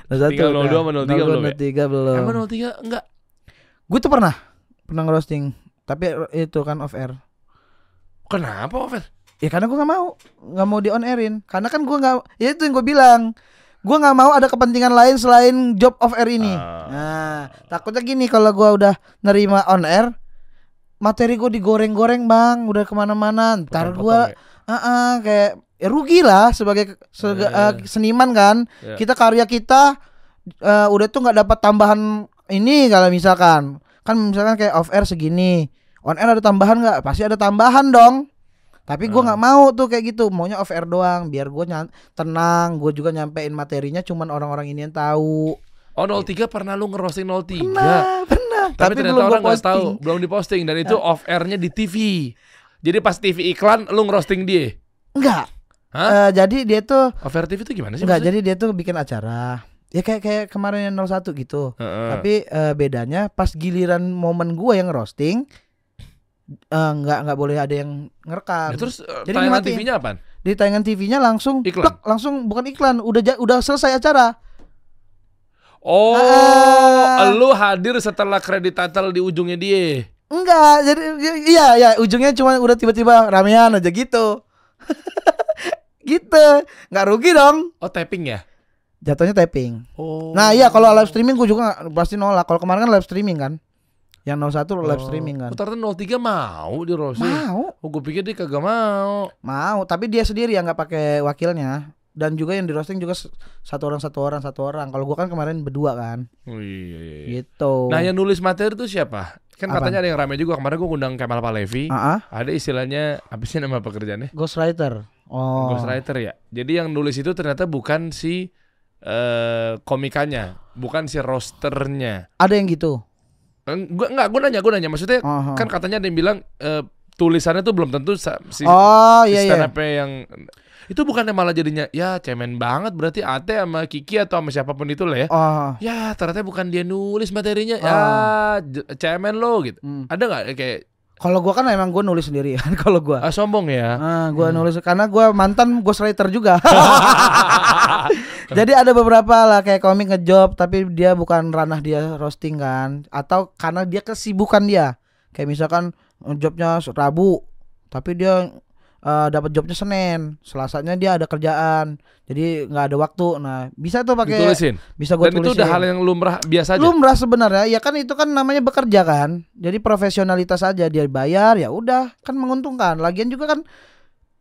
Nah, satu Tinggal udah. 02 sama 03 belum ya? 03 belum Emang 03 enggak? Gue tuh pernah pernah ngerosting, tapi itu kan off air. Kenapa Ovel? Ya karena gue nggak mau, nggak mau di on airin. Karena kan gue nggak, ya itu yang gue bilang, gue nggak mau ada kepentingan lain selain job off air ini. Ah. Nah, takutnya gini kalau gue udah nerima on air, materi gue digoreng-goreng bang, udah ke mana-mana. Ntar gue, ah ah, kayak ya rugi lah sebagai sega- Iya. eh, seniman kan. Iya. Kita karya kita eh, udah tuh nggak dapat tambahan ini kalau misalkan kan misalkan kayak off air segini, on air ada tambahan nggak? Pasti ada tambahan dong. Tapi gua Ah. nggak mau tuh kayak gitu, maunya off air doang, biar gua nyan- tenang, gue juga nyampein materinya cuman orang-orang ini yang tahu. Oh 03 pernah lu ngerosting 03 Nah, benar. Tapi, ternyata gua orang nggak tahu. Belum diposting Dan itu off airnya di TV Jadi pas TV iklan Lu ngerosting dia Enggak. Hah? Eh, jadi dia tuh Off air TV itu gimana sih enggak, maksudnya? jadi dia tuh bikin acara. Ya kayak kayak kemarin yang 01 gitu. Heeh. Tapi eh, bedanya pas giliran momen gua yang roasting eh, nggak nggak boleh ada yang ngerekam. Ya, Terus eh, Jadi tayangan. TV-nya apaan? di tayangan TV-nya langsung Iklan? plek, langsung bukan iklan, udah udah selesai acara. Oh Ah. Lu hadir setelah kredit title di ujungnya dia Enggak, jadi i- iya ya ujungnya cuma udah tiba-tiba ramean aja gitu. gitu. nggak rugi dong. Oh tapping ya? Jatuhnya tapping. Oh Nah, iya kalau live streaming gua juga pasti nolak. Kalau kemarin kan live streaming kan. Yang 01 live Oh. streaming kan. Oh, ternyata 03 mau di roasting Mau, Oh gue pikir dia kagak mau mau, tapi dia sendiri yang nggak pakai wakilnya. Dan juga yang di roasting juga satu orang satu orang satu orang. Kalau gua kan kemarin berdua kan. Oh, iya, iya, iya. Gitu. Nah yang nulis materi itu siapa? Kan Apaan? katanya ada yang rame juga Kemarin gue undang Kemal Palevi Ah, ah. Ada istilahnya Apa sih nama pekerjaannya? Ghostwriter. Oh. Ghostwriter ya Jadi yang nulis itu ternyata bukan si eh komikannya Bukan si rosternya Ada yang gitu. Gue enggak, gue nanya, gue nanya Maksudnya Oh, kan katanya ada yang bilang eh, Tulisannya tuh belum tentu si, oh si iya iya. stand up-nya yang Itu bukannya malah jadinya Ya cemen banget Berarti Ate sama Kiki atau sama siapa pun itu lah ya Oh. Ya ternyata bukan dia nulis materinya Ya Oh. j- cemen lo gitu Hmm. Ada nggak kayak Kalau gua kan emang gua nulis sendiri kan kalau gua. ah, sombong ya Ah, gua nulis karena gua mantan ghostwriter juga. Jadi ada beberapa lah kayak komik ngejob tapi dia bukan ranah dia roasting kan atau karena dia kesibukan dia. Kayak misalkan jobnya Rabu tapi dia eh, dapat jobnya Senin, Selasanya dia ada kerjaan. Jadi nggak ada waktu. Nah, bisa tuh pakai Ditulisin bisa gua Dan itu udah hal yang lumrah biasa aja lumrah sebenarnya ya kan itu kan namanya bekerja kan jadi profesionalitas aja dia bayar ya udah kan menguntungkan lagian juga kan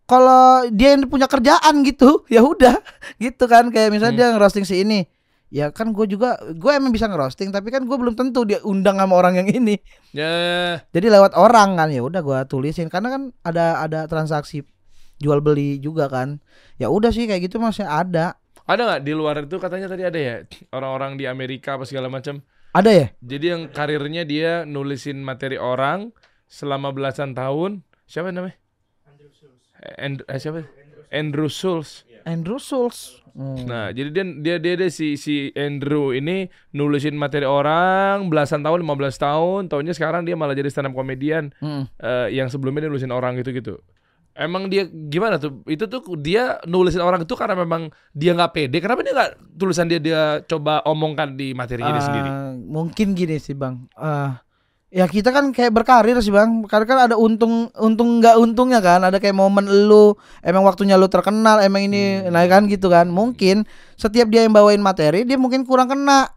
kalau dia yang punya kerjaan gitu ya udah gitu kan. Kayak misalnya Hmm. dia ngerosting si ini. Ya kan gue juga gue emang bisa ngerosting tapi kan gue belum tentu dia undang sama orang yang ini. Ya jadi lewat orang kan ya udah gue tulisin. Karena kan ada ada transaksi jual beli juga kan. Ya udah sih kayak gitu masih ada. Ada nggak? Di luar itu katanya tadi ada ya? Orang-orang di Amerika apa segala macam? Ada ya? Jadi yang karirnya dia nulisin materi orang Selama belasan tahun. Siapa namanya? Andrew, eh, siapa? Andrew Schultz Andrew Schultz Hmm. Nah, jadi dia dia dia, dia si si Andrew ini nulisin materi orang belasan tahun, 15 tahun, tahunnya sekarang dia malah jadi stand up comedian Hmm. eh, yang sebelumnya dia nulisin orang gitu-gitu. Emang dia gimana tuh? Itu tuh dia nulisin orang itu karena memang dia nggak pede. Kenapa dia nggak tulisan dia dia coba omongkan di materinya dia Eh, sendiri? Mungkin gini sih bang. Eh, ya kita kan kayak berkarir sih bang. Karena kan ada untung untung nggak untungnya kan. Ada kayak momen lu emang waktunya lu terkenal. Emang ini Hmm. nah kan gitu kan. Mungkin setiap dia yang bawain materi dia mungkin kurang kena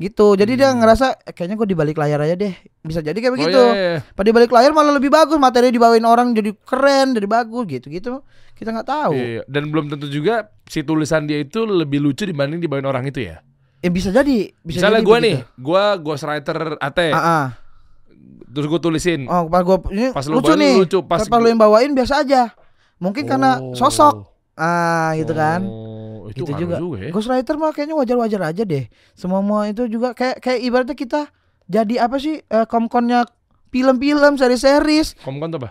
Gitu. Jadi dia Hmm. ngerasa "Eh, kayaknya gue di balik layar aja deh. Bisa jadi kayak Oh, begitu. iya, iya. Pada di balik layar malah lebih bagus, materi dibawain orang jadi keren, jadi bagus gitu-gitu. Kita nggak tahu. Iya, iya. Dan belum tentu juga si tulisan dia itu lebih lucu dibanding dibawain orang itu ya. Eh bisa jadi, bisa Misalnya jadi gue nih, gue ghostwriter AT, ah. terus gue tulisin. Oh, pas gua ini Pas lu lucu nih. lucu, pas pas, lu yang bawain biasa aja. Mungkin karena Oh. sosok. Ah, gitu kan. Oh, itu Gitu ngaruh juga. ya. Ghostwriter mah kayaknya wajar-wajar aja deh. Semua itu juga kayak kayak ibaratnya kita jadi apa sih eh, komkonnya film-film, seri-series, Komkon tuh apa?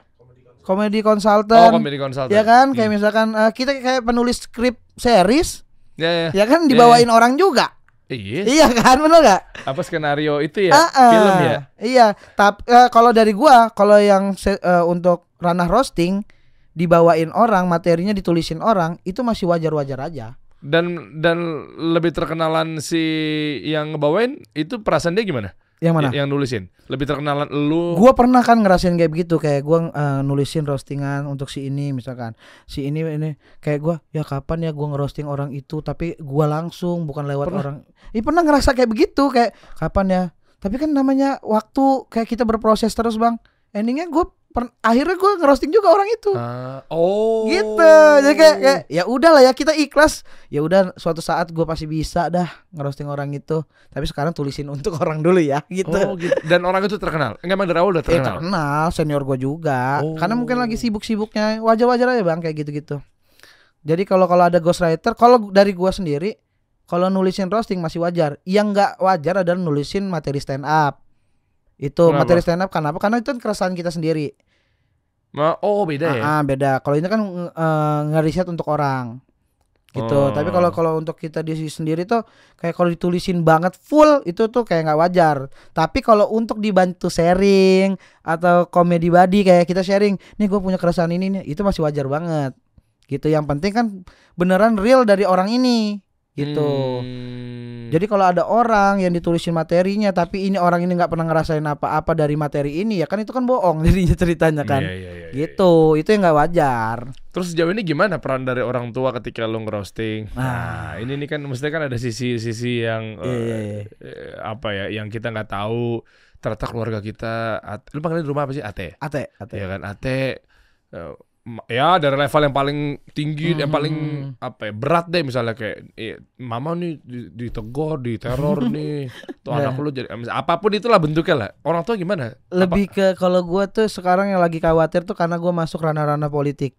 komedi Oh, konsultan. comedy consultant. ya kan kayak Hmm. misalkan eh, kita kayak penulis skrip series Ya, ya. ya kan dibawain orang juga Iya. iya kan bener gak Apa skenario itu ya? Ah, ah. Film ya? iya tapi kalau dari gua kalau yang se- eh, untuk ranah roasting dibawain orang materinya ditulisin orang itu masih wajar-wajar aja Dan dan lebih terkenalan si yang ngebawain itu perasaan dia gimana? Yang mana Y- Yang nulisin. Lebih terkenalan lu. Gua pernah kan ngerasain kayak begitu kayak gua eh, nulisin roastingan untuk si ini misalkan si ini ini kayak gua ya kapan ya gua ngerosting orang itu tapi gua langsung bukan lewat Pernah? orang. Ih pernah ngerasa kayak begitu kayak kapan ya. Tapi kan namanya waktu kayak kita berproses terus bang. Endingnya gua akhirnya gua ngerosting juga orang itu. Ah, oh. Gitu. Jadi kayak, kayak ya udahlah ya kita ikhlas. Ya udah suatu saat gua pasti bisa dah ngerosting orang itu. Tapi sekarang tulisin untuk orang dulu ya gitu. Oh, gitu. Dan orang itu terkenal. Enggak emang dari awal udah Eh terkenal. terkenal senior gue juga Oh. Karena mungkin lagi sibuk-sibuknya Wajar-wajar aja bang kayak gitu-gitu Jadi kalau kalau ada ghostwriter Kalau dari gua sendiri Kalau nulisin roasting masih wajar Yang nggak wajar adalah nulisin materi stand up Itu Kenapa? materi stand up Kenapa? Karena itu kan keresahan kita sendiri Ma- oh, beda ya. Ah, ah, beda Kalau ini kan eh, ngeriset untuk orang gitu Oh. tapi kalau kalau untuk kita di sendiri tuh kayak kalau ditulisin banget full itu tuh kayak nggak wajar tapi kalau untuk dibantu sharing atau komedi body kayak kita sharing nih gue punya keresahan ini nih itu masih wajar banget gitu yang penting kan beneran real dari orang ini gitu Hmm. Jadi kalau ada orang yang ditulisin materinya tapi ini orang ini nggak pernah ngerasain apa-apa dari materi ini ya kan itu kan bohong jadinya ceritanya kan Iya, iya, iya, iya. gitu itu yang nggak wajar Terus sejauh ini gimana peran dari orang tua ketika lu ngerosting? Ah. Nah, ini nih kan mestinya kan ada sisi-sisi yang Iya, iya, iya. eh, apa ya, yang kita nggak tahu. Ternyata keluarga kita, at, lu panggilnya di rumah apa sih? Ate. ate ate Ya kan, Ate. eh, ya dari level yang paling tinggi, yang paling Hmm. apa ya, berat deh misalnya kayak eh, mama nih di- ditegur, diteror nih, tuh Nah. anak lu jadi apa pun itulah bentuknya lah. Orang tua gimana? Apa- lebih ke kalau gua tuh sekarang yang lagi khawatir tuh karena gua masuk ranah-ranah politik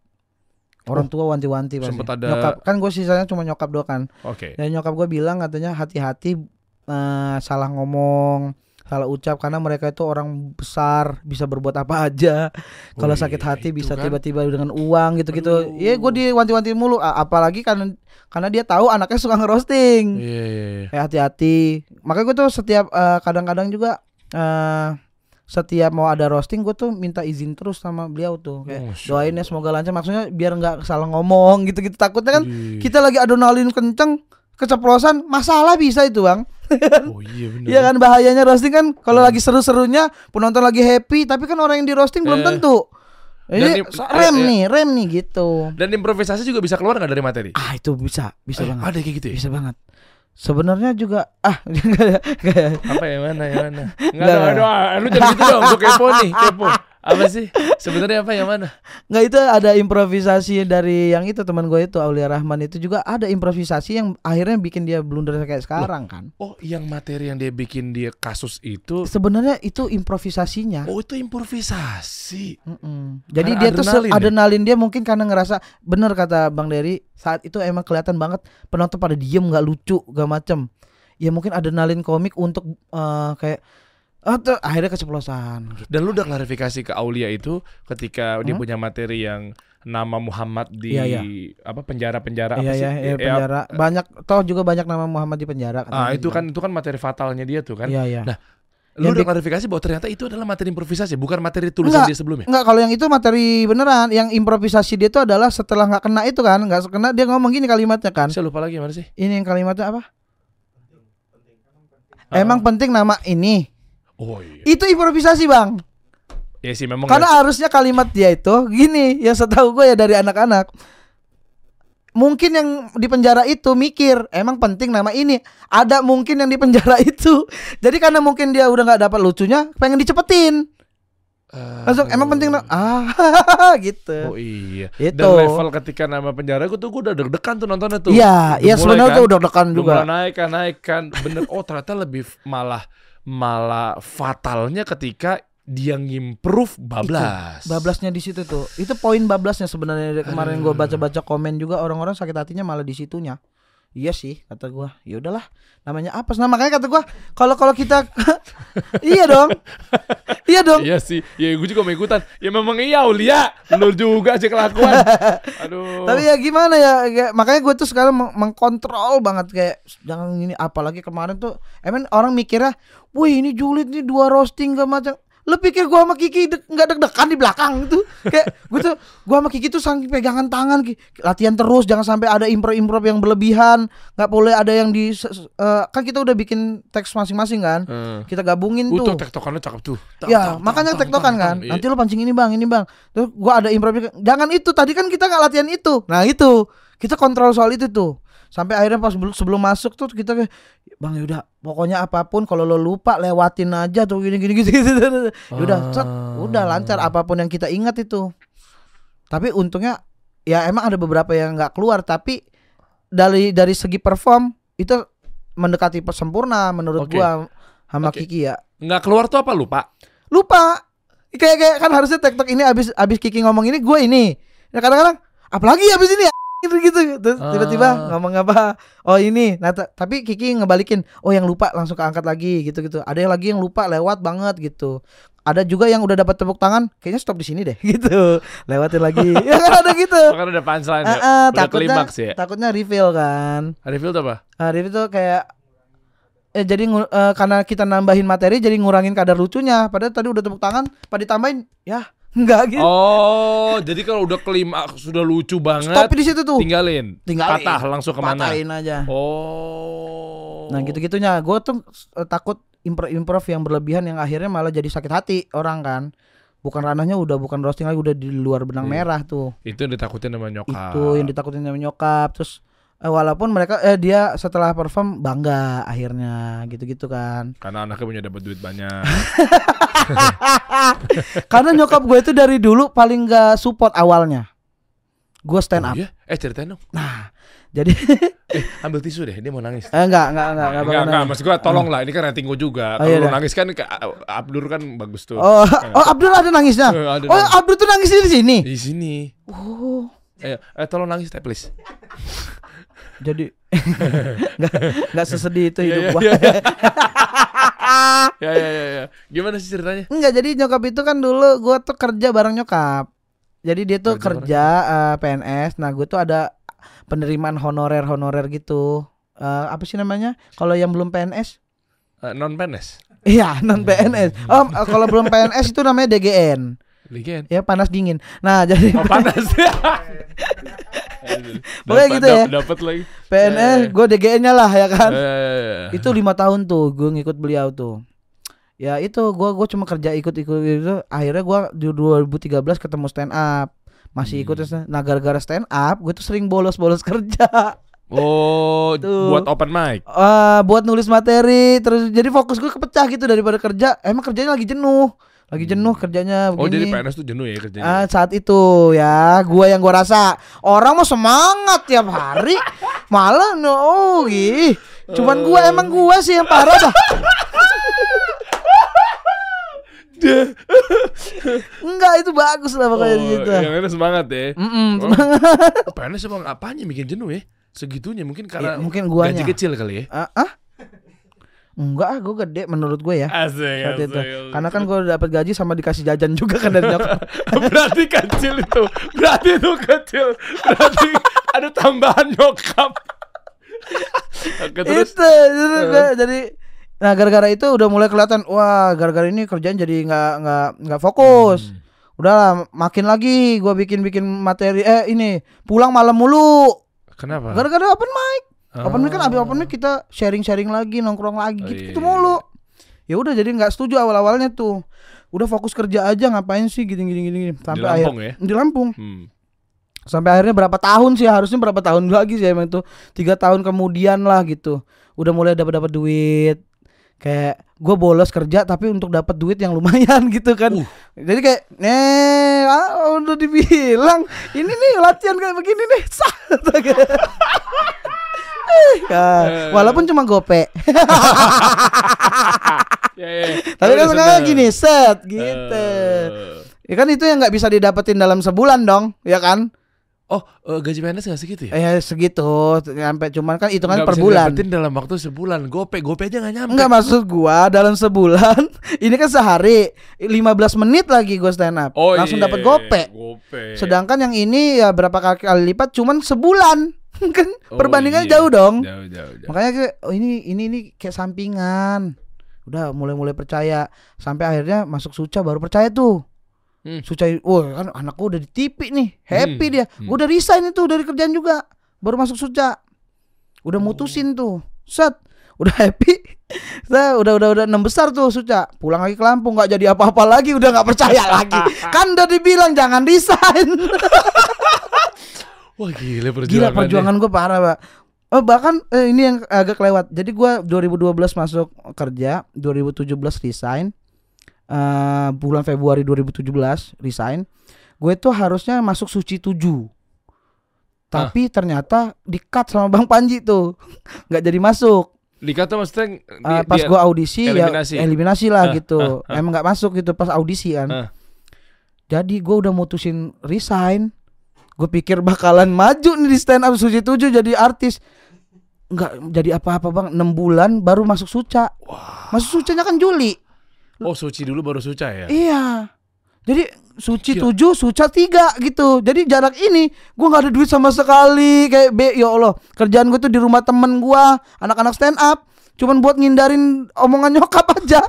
orang tua wanti-wanti pasti. ada- nyokap kan gue sisanya cuma nyokap doang kan Oke. dan nyokap gue bilang katanya hati-hati eh, salah ngomong salah ucap karena mereka itu orang besar bisa berbuat apa aja. Kalau sakit hati bisa kan. tiba-tiba dengan uang gitu-gitu. Ya gue diwanti-wanti mulu. Apalagi karena karena dia tahu anaknya suka ngerosting Iya, iya, iya. Eh hati-hati. Makanya gue tuh setiap eh, kadang-kadang juga eh setiap mau ada roasting gue tuh minta izin terus sama beliau tuh. Kayak Masya doain ya semoga lancar. Maksudnya biar nggak salah ngomong gitu-gitu. Takutnya kan Wih. kita lagi adrenalin kenceng keceplosan masalah bisa itu bang Oh iya benar. Iya kan bahayanya roasting kan kalau lagi seru-serunya penonton lagi happy tapi kan orang yang di roasting belum Eh. tentu ini Dan rem eh, eh. nih rem nih gitu Dan improvisasi juga bisa keluar nggak dari materi? ah itu bisa bisa Eh, banget Ada kayak gitu ya? bisa banget sebenarnya juga ah nggak ada-. Apa yang mana yang mana? Enggak Nggak, ada, ada. Lu jadi gitu dong, gue kepo nih, kepo. Apa sih? Sebenarnya apa yang mana? Nggak itu ada improvisasi dari yang itu teman gue itu Aulia Rahman itu juga ada improvisasi yang akhirnya bikin dia blunder kayak sekarang kan. Oh, yang materi yang dia bikin dia kasus itu. Sebenarnya itu improvisasinya. Oh, itu improvisasi. Mm-mm. Jadi Karena dia tuh adrenalin ya? adrenalin dia mungkin karena ngerasa bener kata Bang Dery saat itu emang kelihatan banget penonton pada diem nggak lucu gak macem. Ya mungkin adrenalin komik untuk eh, kayak ah, tuh, akhirnya keceplosan. Gitu. Dan lu udah klarifikasi ke Aulia itu ketika dia Hmm? punya materi yang nama Muhammad di Iya, iya. apa penjara-penjara apa Iya sih? ya, ya, Ya, penjara banyak toh juga banyak nama Muhammad di penjara. Ah, katanya itu bilang. kan itu kan materi fatalnya dia tuh kan. Iya iya. Nah, Lu Yang udah klarifikasi bahwa ternyata itu adalah materi improvisasi, bukan materi tulisan Enggak. dia sebelumnya. Enggak, kalau yang itu materi beneran. Yang improvisasi dia itu adalah setelah nggak kena itu kan, nggak kena dia ngomong gini kalimatnya kan. Saya lupa lagi mana sih? Ini yang kalimatnya apa? Ah. Emang penting nama ini. Oh iya. Itu improvisasi bang. Ya sih memang Karena harusnya kalimat dia itu gini, yang setahu gue ya dari anak-anak. mungkin yang di penjara itu mikir emang penting nama ini ada mungkin yang di penjara itu jadi karena mungkin dia udah nggak dapat lucunya pengen dicepetin langsung emang penting na- ah gitu Oh iya. Itu. Dan level ketika nama penjara gue tuh gue udah deg-degan tuh nontonnya tuh. Iya, Udah iya sebenarnya kan, tuh udah udah juga. mulai naik kan naik kan. Bener. Oh ternyata lebih malah malah fatalnya ketika dia ngimprove bablas. Bablasnya di situ tuh. Itu poin bablasnya sebenarnya kemarin gue baca-baca komen juga orang-orang sakit hatinya malah di situnya. Iya sih kata gua. Ya udahlah, namanya apa? Nah, makanya kata gua kalau kalau kita Iya dong. iya dong. Iya sih, ya gue juga mau ikutan. Ya memang iya Ulia, lu juga sih kelakuan. Aduh. Tapi ya gimana ya, kayak- makanya gue tuh sekarang meng- mengkontrol banget kayak jangan ini apalagi kemarin tuh emang orang mikirnya, wih ini julid nih dua roasting gak macam. Lu pikir gua sama Kiki dek- nggak deg-degan di belakang itu? Kayak gue tuh gua sama Kiki tuh saking pegangan tangan latihan terus jangan sampai ada improv-improv yang berlebihan, nggak boleh ada yang di eh, kan kita udah bikin teks masing-masing kan. Hmm. Kita gabungin Uh, tuh. tuh tektokannya cakep tuh. Ya, makanya tektokan kan. Iya. Nanti lu pancing ini bang, ini bang. Terus gua ada improv. Jangan itu. Tadi kan kita nggak latihan itu. Nah itu kita kontrol soal itu tuh. Sampai akhirnya pas sebelum, masuk tuh kita kayak bang yaudah pokoknya apa pun kalau lo lupa lewatin aja tuh gini gini gitu gitu. Yaudah, set, udah lancar apa pun yang kita ingat itu. Tapi untungnya ya emang ada beberapa yang nggak keluar tapi dari dari segi perform itu mendekati sempurna menurut Oke. gua sama Oke. Kiki ya Nggak keluar tuh apa lupa? lupa kayak kayak kan harusnya TikTok ini abis abis Kiki ngomong ini gue ini ya kadang-kadang apalagi abis ini ya gitu gitu. Terus Ah. tiba-tiba ngomong apa? Oh ini. Nah ta- tapi Kiki ngebalikin oh yang lupa langsung keangkat lagi gitu gitu ada yang lagi yang lupa lewat banget gitu. Ada juga yang udah dapat tepuk tangan kayaknya stop di sini deh gitu. Lewatin lagi. Ya kan ada gitu. Makanya ada punchline Ah, ah, Udah takutnya ya. takutnya reveal kan. Reveal tuh apa? Nah, reveal tuh kayak eh jadi eh, karena kita nambahin materi jadi ngurangin kadar lucunya. Padahal tadi udah tepuk tangan pada ditambahin? Ya enggak gitu Oh, jadi kalau udah klimaks sudah lucu banget, stop di situ tuh tinggalin. Tinggalin. Patah langsung ke mana? patahin aja Oh. nah gitu-gitunya gue tuh eh, takut improv improv yang berlebihan yang akhirnya malah jadi sakit hati orang kan bukan ranahnya udah bukan roasting lagi udah di luar benang Iya. merah tuh Itu yang ditakutin sama nyokap. itu yang ditakutin sama nyokap terus walaupun mereka eh dia setelah perform bangga akhirnya gitu-gitu kan Karena anaknya punya dapat duit banyak. karena nyokap gue itu dari dulu paling gak support awalnya gue stand Oh up iya? Eh ceritain dong. nah jadi Eh ambil tisu deh, dia mau nangis. eh, enggak enggak enggak enggak Enggak, enggak, maksud gua tolong lah, ini kan rating gua juga. Oh, Kalau iya lu nangis kan ke Abdur kan bagus tuh. oh oh Abdul ada nangisnya Eh, ada oh nangis. Abdul tuh nangis di sini Di sini. oh Eh, eh tolong nangis teh please. Jadi nggak nggak sesedih itu Iya, hidup iya, gua iya, Ya ya ya ya. Gimana sih ceritanya? Enggak, jadi nyokap itu kan dulu gua tuh kerja bareng nyokap. Jadi dia tuh Kerja kerja, eh, PNS. Nah, gue tuh ada penerimaan honorer-honorer gitu. Eh, apa sih namanya? Kalau yang belum PNS? Eh, non PNS. Iya, non PNS. Oh, eh, kalau belum PNS itu namanya DGN. Ligen. Ya, panas dingin. Nah, jadi Oh panas ya. Pokoknya gitu ya. Dapat lagi. PNS gue DGN-nya lah ya kan. Itu lima tahun tuh gue ngikut beliau tuh. Ya itu gua gua cuma kerja ikut-ikut itu akhirnya gua di 2013 ketemu stand up. Masih ikut stand- Nah, gara-gara stand up gue tuh sering bolos-bolos kerja. Oh, Tuh. buat open mic. Eh buat nulis materi terus jadi fokus gue kepecah gitu daripada kerja. Emang kerjanya lagi jenuh. Lagi jenuh kerjanya Oh, jadi begini. PNS tuh jenuh ya kerjanya. Ah, saat itu ya, gua yang gua rasa orang mau semangat tiap hari, malah no, oh, ih. Cuman gua emang gua sih yang parah dah. Enggak itu bagus lah pokoknya oh, gitu. yang ini semangat ya. Mm-mm, Oh. semangat. PNS emang apanya bikin jenuh ya? Segitunya mungkin karena Iya, mungkin guanya. gaji kecil kali ya. Ah, ah? Enggak, ah, gua gede menurut gue ya. Asik, Saat itu. Karena kan gua dapat gaji sama dikasih jajan juga kan dari nyokap. berarti kecil itu. Berarti itu kecil. Berarti ada tambahan nyokap. Oke, terus itu itu gua jadi nah gara-gara itu udah mulai kelihatan wah gara-gara ini kerjaan jadi nggak nggak nggak fokus Hmm. udahlah makin lagi gua bikin bikin materi eh ini pulang malam mulu kenapa? gara-gara open mic open mic kan abis Oh. open mic kita sharing sharing lagi nongkrong lagi Oh, gitu, iya, gitu iya, mulu ya udah jadi nggak setuju awal awalnya tuh udah fokus kerja aja ngapain sih gini gini gini sampai Lampung akhir ya? di Lampung Hmm. Sampai akhirnya berapa tahun sih harusnya berapa tahun lagi sih emang itu tiga tahun kemudian lah gitu. Udah mulai dapat dapat duit. Kayak gue bolos kerja tapi untuk dapat duit yang lumayan gitu kan. Uh. Jadi kayak nih ah, udah dibilang ini nih latihan kayak begini nih. Sah. Eh, walaupun cuma gope. Ya, ya. Tapi kan sekarang seneng. gini set gitu. Eh. Ya kan itu yang nggak bisa didapetin dalam sebulan dong, ya kan? Oh, eh, gaji PNS gak segitu ya? Eh segitu sampai cuman kan hitungan Nggak per bisa bulan. didapetin dalam waktu sebulan. Gope, gope aja gak nyampe. Enggak maksud gua dalam sebulan ini kan sehari 15 menit lagi gua stand up. Oh, langsung iya. dapat gope. Gope. Sedangkan yang ini ya berapa kali, kali lipat cuman sebulan. kan Oh, perbandingannya iya. jauh dong. Jauh, jauh, jauh. Makanya kayak oh ini ini ini kayak sampingan. Udah mulai-mulai percaya sampai akhirnya masuk suca baru percaya tuh. Hmm. Suca, wah kan anak gua udah di TV nih, happy Hmm, dia. hmm. Gua udah resign itu dari kerjaan juga, baru masuk suca. Udah Oh. mutusin tuh, set, udah happy. Saya udah udah udah enam besar tuh suca, pulang lagi ke Lampung nggak jadi apa-apa lagi, udah nggak percaya lagi. Kan udah dibilang jangan resign. Wah gila perjuangan. Gila perjuangan gue parah, Pak. Oh, bahkan eh, ini yang agak kelewat. Jadi gua 2012 masuk kerja, 2017 resign. Eh bulan Februari 2017 resign. Gue tuh harusnya masuk suci 7. Tapi ternyata di-cut sama Bang Panji tuh. nggak jadi masuk. Dikata maksudnya di- pas dia- gua audisi eliminasi. ya eliminasi lah Ah, gitu. ah, ah. Emang nggak masuk gitu pas audisi kan. Ah. Jadi gua udah mutusin resign. Gue pikir bakalan maju nih di stand up suci 7 jadi artis. Nggak jadi apa-apa bang. 6 bulan baru masuk suca. Masuk sucanya kan Juli. Oh suci dulu baru suca ya? Iya. Jadi suci Gila. 7, suca 3 gitu. Jadi jarak ini gua nggak ada duit sama sekali kayak be ya Allah. Kerjaan gue tuh di rumah temen gua, anak-anak stand up. Cuman buat ngindarin omongan nyokap aja.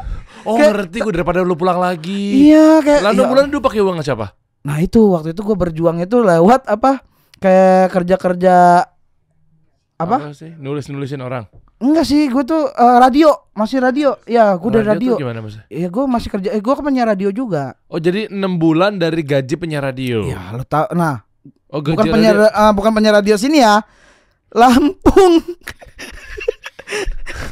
Oh Kayak- ngerti gue daripada lu pulang lagi. Iya kayak Lalu ya bulan lu pakai uang siapa? Nah itu waktu itu gue berjuang itu lewat apa kayak kerja-kerja apa? sih? Nulis nulisin orang. Enggak sih gue tuh eh, radio masih radio ya gue dari radio. tuh gimana maksudnya? Ya gue masih kerja eh gue kan penyiar radio juga. Oh jadi 6 bulan dari gaji penyiar radio. Ya lo tau nah Oh bukan penyiar radio- eh, bukan penyiar radio sini ya Lampung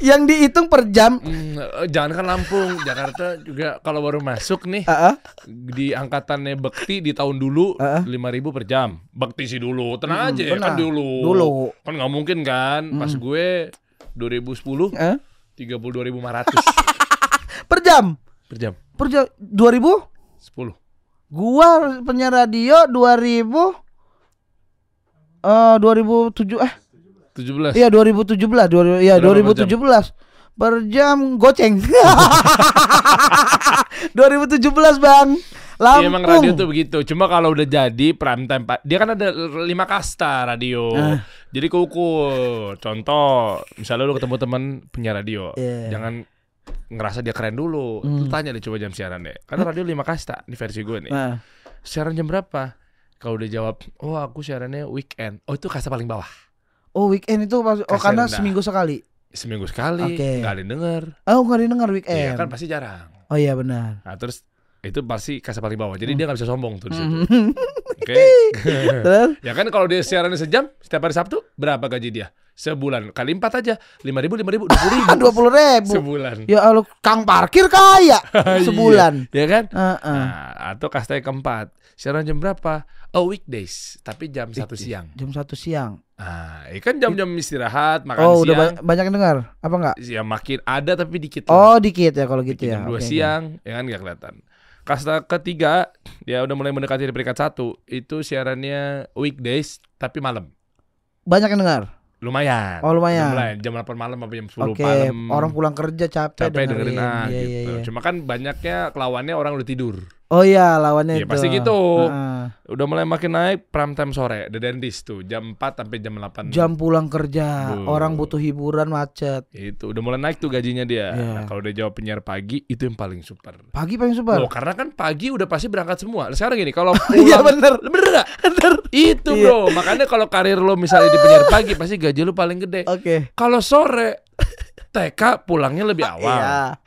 yang dihitung per jam. Eh, jangan kan Lampung, Jakarta juga kalau baru masuk nih Ah, ah. di angkatannya Bekti di tahun dulu Ah, ah. lima ribu per jam. Bekti sih dulu, tenang Hmm, aja benar. kan dulu. Dulu. Kan nggak mungkin kan, pas Hmm. gue 2010 Eh? 32.500 per jam per jam. per jam 2000 10. Gua penyiar radio 2000 eh 2007 eh 17. iya 2017 2000 iya Berapa per 2017 per jam goceng 2017 Bang Lampung Iya, emang radio tuh begitu. Cuma kalau udah jadi prime time Pak, dia kan ada lima kasta radio. Ah. Jadi keukur. Contoh, misalnya lu ketemu teman penyiar radio, Iya. jangan ngerasa dia keren dulu. Lu tanya deh coba jam siaran deh. Karena radio lima kasta di versi gue nih. Nah, Siaran jam berapa? Kalau udah jawab, oh aku siarannya weekend. Oh itu kasta paling bawah. Oh weekend itu pas, oh Kasih karena rendah. seminggu sekali Seminggu sekali, Oke. nggak ada yang denger. Oh nggak didengar weekend Iya kan pasti jarang. Oh iya benar Nah terus itu pasti kasta paling bawah. Jadi dia nggak bisa sombong tuh di situ. Hmm. Oke. Terus Ya kan kalau dia siarannya sejam setiap hari Sabtu berapa gaji dia? Sebulan kali empat aja lima ribu lima ribu dua puluh ribu dua puluh ribu sebulan. Ya Allah Kang parkir kaya Sebulan ya kan? Heeh. Nah, atau kasta yang keempat siaran jam berapa? Oh weekdays tapi jam satu siang. Jam satu siang Ah, ini kan jam-jam istirahat makan Oh udah siang. ba- banyak yang dengar Apa enggak? Ya makin ada tapi dikit lah. Oh dikit ya kalau gitu ya jam oke. siang ya kan nggak kelihatan. Kasta ketiga dia udah mulai mendekati di peringkat satu itu siarannya weekdays tapi malam. Banyak yang dengar Lumayan. Oh, lumayan. Jam, jam 8 malam sampai jam 10 Oke malam. Orang pulang kerja capek, capek dengerin ah, Iya, gitu. iya, iya. Cuma kan banyaknya kelawannya orang udah tidur. Oh iya lawannya Ya itu pasti gitu. Heeh. Udah mulai makin naik prime time sore, The Dentist tuh jam 4 sampai jam 8. Jam pulang kerja Bu. Orang butuh hiburan macet Itu udah mulai naik tuh gajinya dia. Iya. Nah, kalau udah jawab penyiar pagi itu yang paling super. Pagi paling super Loh, karena kan pagi udah pasti berangkat semua. Sekarang gini, kalau Iya pulang bener Bener gak? Itu Iya. bro, makanya kalau karir lo misalnya di penyiar pagi pasti gaji lo paling gede. Oke Kalau sore TK pulangnya lebih awal. Iya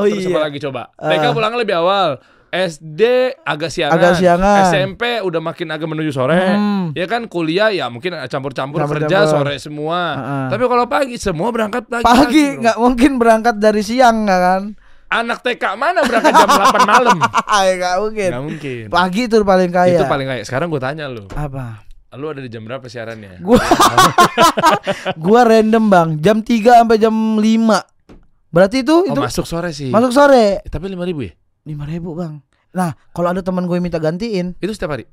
Oh Terus apa iya lagi coba? TK pulangnya lebih awal. SD agak siangan. Agak siangan. SMP udah makin agak menuju sore. Hmm. Ya kan kuliah ya mungkin campur-campur Campur-campur. kerja sore semua. Heeh. Tapi kalau pagi semua berangkat pagi. Pagi nggak mungkin berangkat dari siang kan? Anak TK mana berangkat jam 8 malam? Nggak mungkin. Nggak mungkin. Pagi itu paling kaya. Itu paling kaya. Sekarang gue tanya lu. apa? Lu ada di jam berapa siarannya? Gua gua random bang, jam 3 sampai jam 5 Berarti itu Oh itu masuk sore sih. masuk sore Eh, Tapi lima ribu ya? Lima ribu bang. Nah kalau ada teman gue minta gantiin, Itu setiap hari?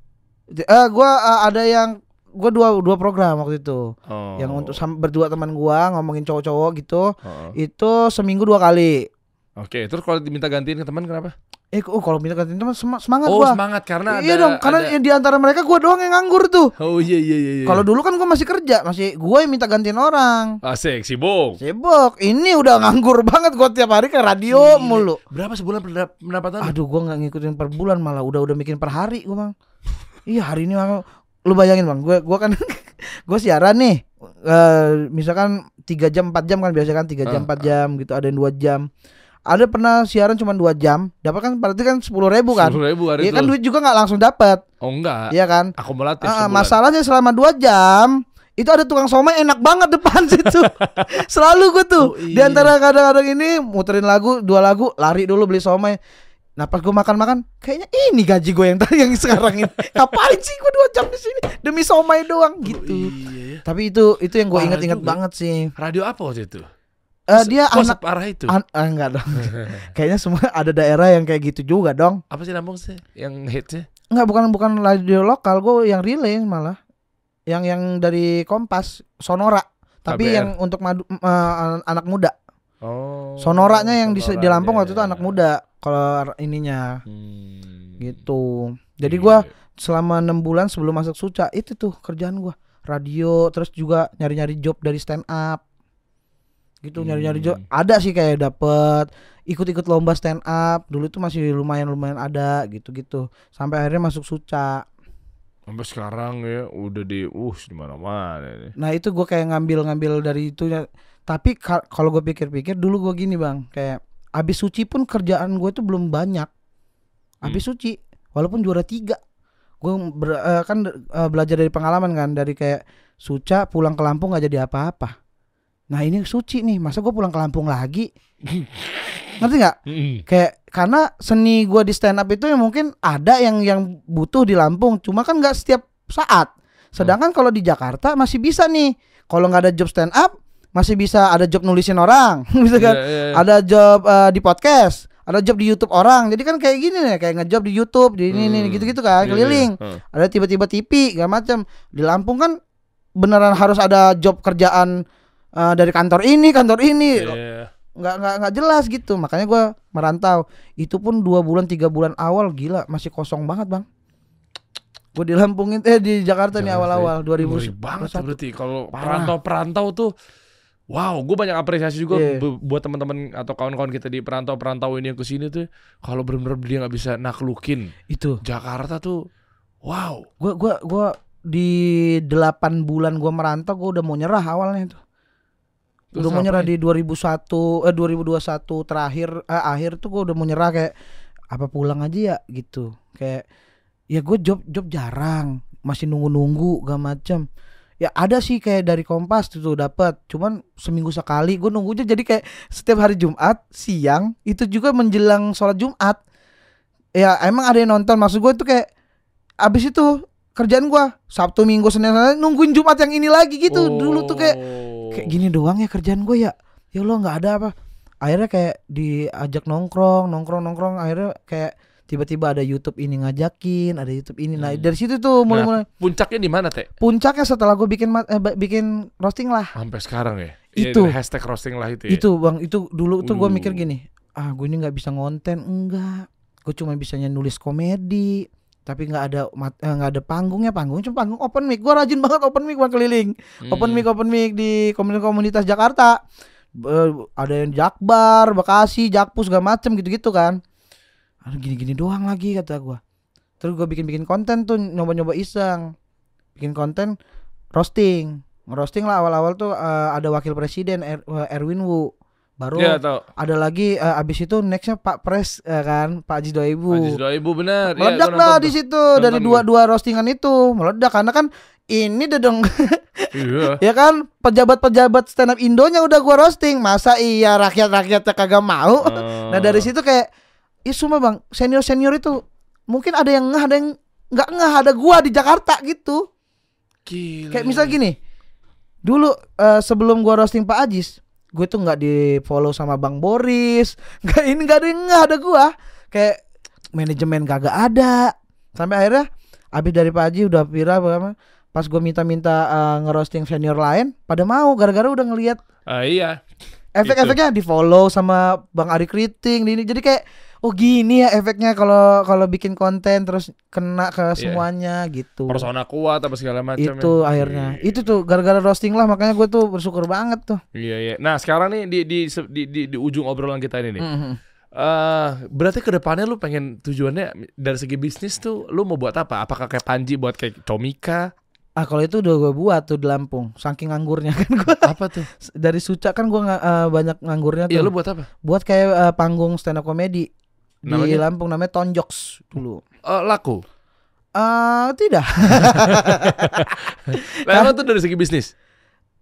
eh gua eh, ada yang gua dua dua program waktu itu. Oh. Yang untuk berdua teman gua ngomongin cowok-cowok gitu, Oh. itu seminggu dua kali. Oke, terus kalau diminta gantiin ke teman kenapa? Eh, oh, kalau minta gantiin teman sema- semangat Oh gua. semangat karena ada. iya dong, karena ada- di antara mereka gua doang yang nganggur tuh. Oh iya iya iya. iya. Kalau dulu kan gua masih kerja, masih gua yang minta gantiin orang. asik sibuk. Sibuk. Ini udah nganggur banget gua tiap hari ke radio Gile. mulu. Berapa sebulan pendap- pendapatan? Aduh, gua nggak ngikutin per bulan malah udah udah bikin per hari gua bang. iya hari ini bang, lu bayangin bang, gua gua kan gua siaran nih, eh, misalkan tiga jam 4 jam kan biasa kan tiga jam Ah, 4 jam gitu, ada yang dua jam. Ada pernah siaran cuma dua jam, dapat kan berarti kan sepuluh ribu kan? Sepuluh ribu hari Iya kan itu. duit juga nggak langsung dapat, Oh enggak. iya kan? Akumulatif sebulan. masalahnya selama dua jam itu ada tukang somai enak banget depan situ. Selalu gue tuh Oh, di iya. antara kadang-kadang ini muterin lagu dua lagu lari dulu beli somai. Nah pas gue makan-makan kayaknya ini gaji gue yang tadi yang sekarang ini. Ngapain sih gue dua jam di sini demi somai doang Oh, gitu. iya ya. Tapi itu itu yang gue inget-inget banget sih. Radio apa waktu itu? Eh dia Kok anak separah itu? an- ah, enggak dong. Kayaknya semua ada daerah yang kayak gitu juga dong. apa sih Lampung sih yang hitsnya? Enggak bukan bukan radio lokal, gue yang relay malah. Yang yang dari Kompas, Sonora. Tapi KBR. yang untuk madu, eh, anak muda. Oh. Sonoranya yang di, di sonoranya. Lampung waktu itu anak muda. Kalau ininya Hmm. gitu. Jadi Iya, gua iya. selama enam bulan sebelum masuk Suca itu tuh kerjaan gua radio terus juga nyari-nyari job dari stand up gitu nyari-nyari Hmm. ada sih kayak dapet ikut-ikut lomba stand up dulu tuh masih lumayan lumayan ada gitu-gitu. Sampai akhirnya masuk Suca. Sampai sekarang ya udah di uh di mana-mana nah itu gua kayak ngambil-ngambil dari itu ya tapi ka- kalau gue pikir-pikir dulu gua gini bang. Kayak abis suci pun kerjaan gue tuh belum banyak. Abis suci walaupun juara tiga. Gue kan eh, belajar dari pengalaman kan dari kayak suca pulang ke Lampung nggak jadi apa-apa nah ini suci nih masa gue pulang ke Lampung lagi ngerti nggak Mm. kayak karena seni gua di stand up itu ya mungkin ada yang yang butuh di Lampung cuma kan nggak setiap saat sedangkan kalau di Jakarta masih bisa nih kalau nggak ada job stand up masih bisa ada job nulisin orang bisa kan Iya, iya, iya. ada job eh, di podcast ada job di YouTube orang jadi kan kayak gini nih kayak ngejob di YouTube di ini ini Hmm. gitu-gitu kan Iya, keliling iya. Heeh. ada tiba-tiba TV gak macam di Lampung kan beneran harus ada job kerjaan eh, dari kantor ini kantor ini. Iya. nggak nggak nggak jelas gitu. Makanya gua merantau. Itu pun dua bulan tiga bulan awal gila. Masih kosong banget bang. Gue di Lampung itu- eh di Jakarta nih Jakarta awal-awal Ngeri banget tuh 2021 berarti. Kalau perantau-perantau tuh Wow, gue banyak apresiasi juga Iya. bu- buat teman-teman atau kawan-kawan kita di perantau-perantau ini yang ke sini tuh. Kalau benar-benar dia nggak bisa naklukin. Itu. Jakarta tuh, wow. gua gua gua di delapan bulan gua merantau gua udah mau nyerah awalnya itu Terus udah mau nyerah di 2001 eh 2021 terakhir eh, akhir tuh gua udah mau nyerah kayak apa pulang aja ya? Gitu. Kayak ya gue job job jarang masih nunggu nunggu gak macem. Ya ada sih kayak dari Kompas tuh, tuh dapat cuman seminggu sekali gue nunggunya jadi kayak setiap hari Jumat siang itu juga menjelang sholat Jumat. Ya emang ada yang nonton maksud gue tuh kayak abis itu kerjaan gua Sabtu Minggu Senin Selasa, nungguin Jumat yang ini lagi gitu. Dulu tuh kayak Oh. Kayak gini doang ya kerjaan gue ya ya Allah nggak ada apa akhirnya kayak diajak nongkrong nongkrong nongkrong akhirnya kayak tiba-tiba ada YouTube ini ngajakin ada YouTube ini nah Hmm. dari situ tuh mulai-mulai Puncaknya di mana teh? puncaknya setelah gue bikin eh, bikin roasting lah Sampai sekarang ya. Iya, Itu. dari hashtag roasting lah itu. Ya? itu bang itu dulu tuh gue mikir gini ah gue ini nggak bisa ngonten enggak gue cuma bisanya nulis komedi tapi nggak ada eh, nggak ada panggungnya panggung cuma panggung open mic gue rajin banget open mic bang keliling Hmm. open mic open mic di komunitas-komunitas Jakarta Eh, ada yang Jakbar, Bekasi, Jakpus segala macem gitu-gitu kan. Gini-gini doang lagi kata gua. Terus gua bikin-bikin konten tuh nyoba-nyoba iseng. Bikin konten roasting. Ngerosting lah awal-awal tuh eh, ada wakil presiden Er- Erwin Wu. Baru Iya tahu. ada lagi eh, abis itu nextnya Pak Pres ya kan? Pak Haji Doibu Ajis dua ibu benar. Iya, meledak dah nonton di situ. Dari dua dua roastingan itu meledak. Karena kan ini deh dong. Iya. ya kan? Pejabat-pejabat stand up Indonya udah gua roasting. Masa iya rakyat-rakyatnya kagak mau? Oh. nah dari situ kayak Ih sumpah bang. Senior senior itu mungkin ada yang ngeh ada yang nggak ngeh. Ada gua di Jakarta gitu. Gila. kayak misal gini. Dulu eh, sebelum gua roasting Pak Ajis gue tuh nggak di follow sama Bang Boris. Nggak ini nggak ada nggak ada gua. Kayak manajemen kagak ada. Sampai akhirnya abis dari Pak Haji udah viral apa pas gue minta-minta eh, ngerosting senior lain pada mau gara-gara udah ngelihat Ah, iya. efek-efeknya di follow sama Bang Ari Kriting ini. Jadi kayak oh gini ya efeknya kalau kalau bikin konten terus kena ke semuanya gitu Persona kuat apa segala macam. itu ya. akhirnya Iya. itu tuh gara-gara roasting lah makanya gue tuh bersyukur banget tuh Iya iya. Nah sekarang nih di di di di, di ujung obrolan kita ini nih. Mhm. Eh berarti ke depannya lu pengen tujuannya dari segi bisnis tuh lu mau buat apa? Apakah kayak Panji buat kayak Comika? ah kalau itu udah gue buat tuh di Lampung saking nganggurnya kan gue Apa tuh? dari Suca kan gue banyak nganggurnya tuh Iya lu buat apa? buat kayak eh, panggung stand up comedy di Namanya? Lampung namanya Tonjoks dulu Eh, laku. ah tidak emang tuh dari segi bisnis.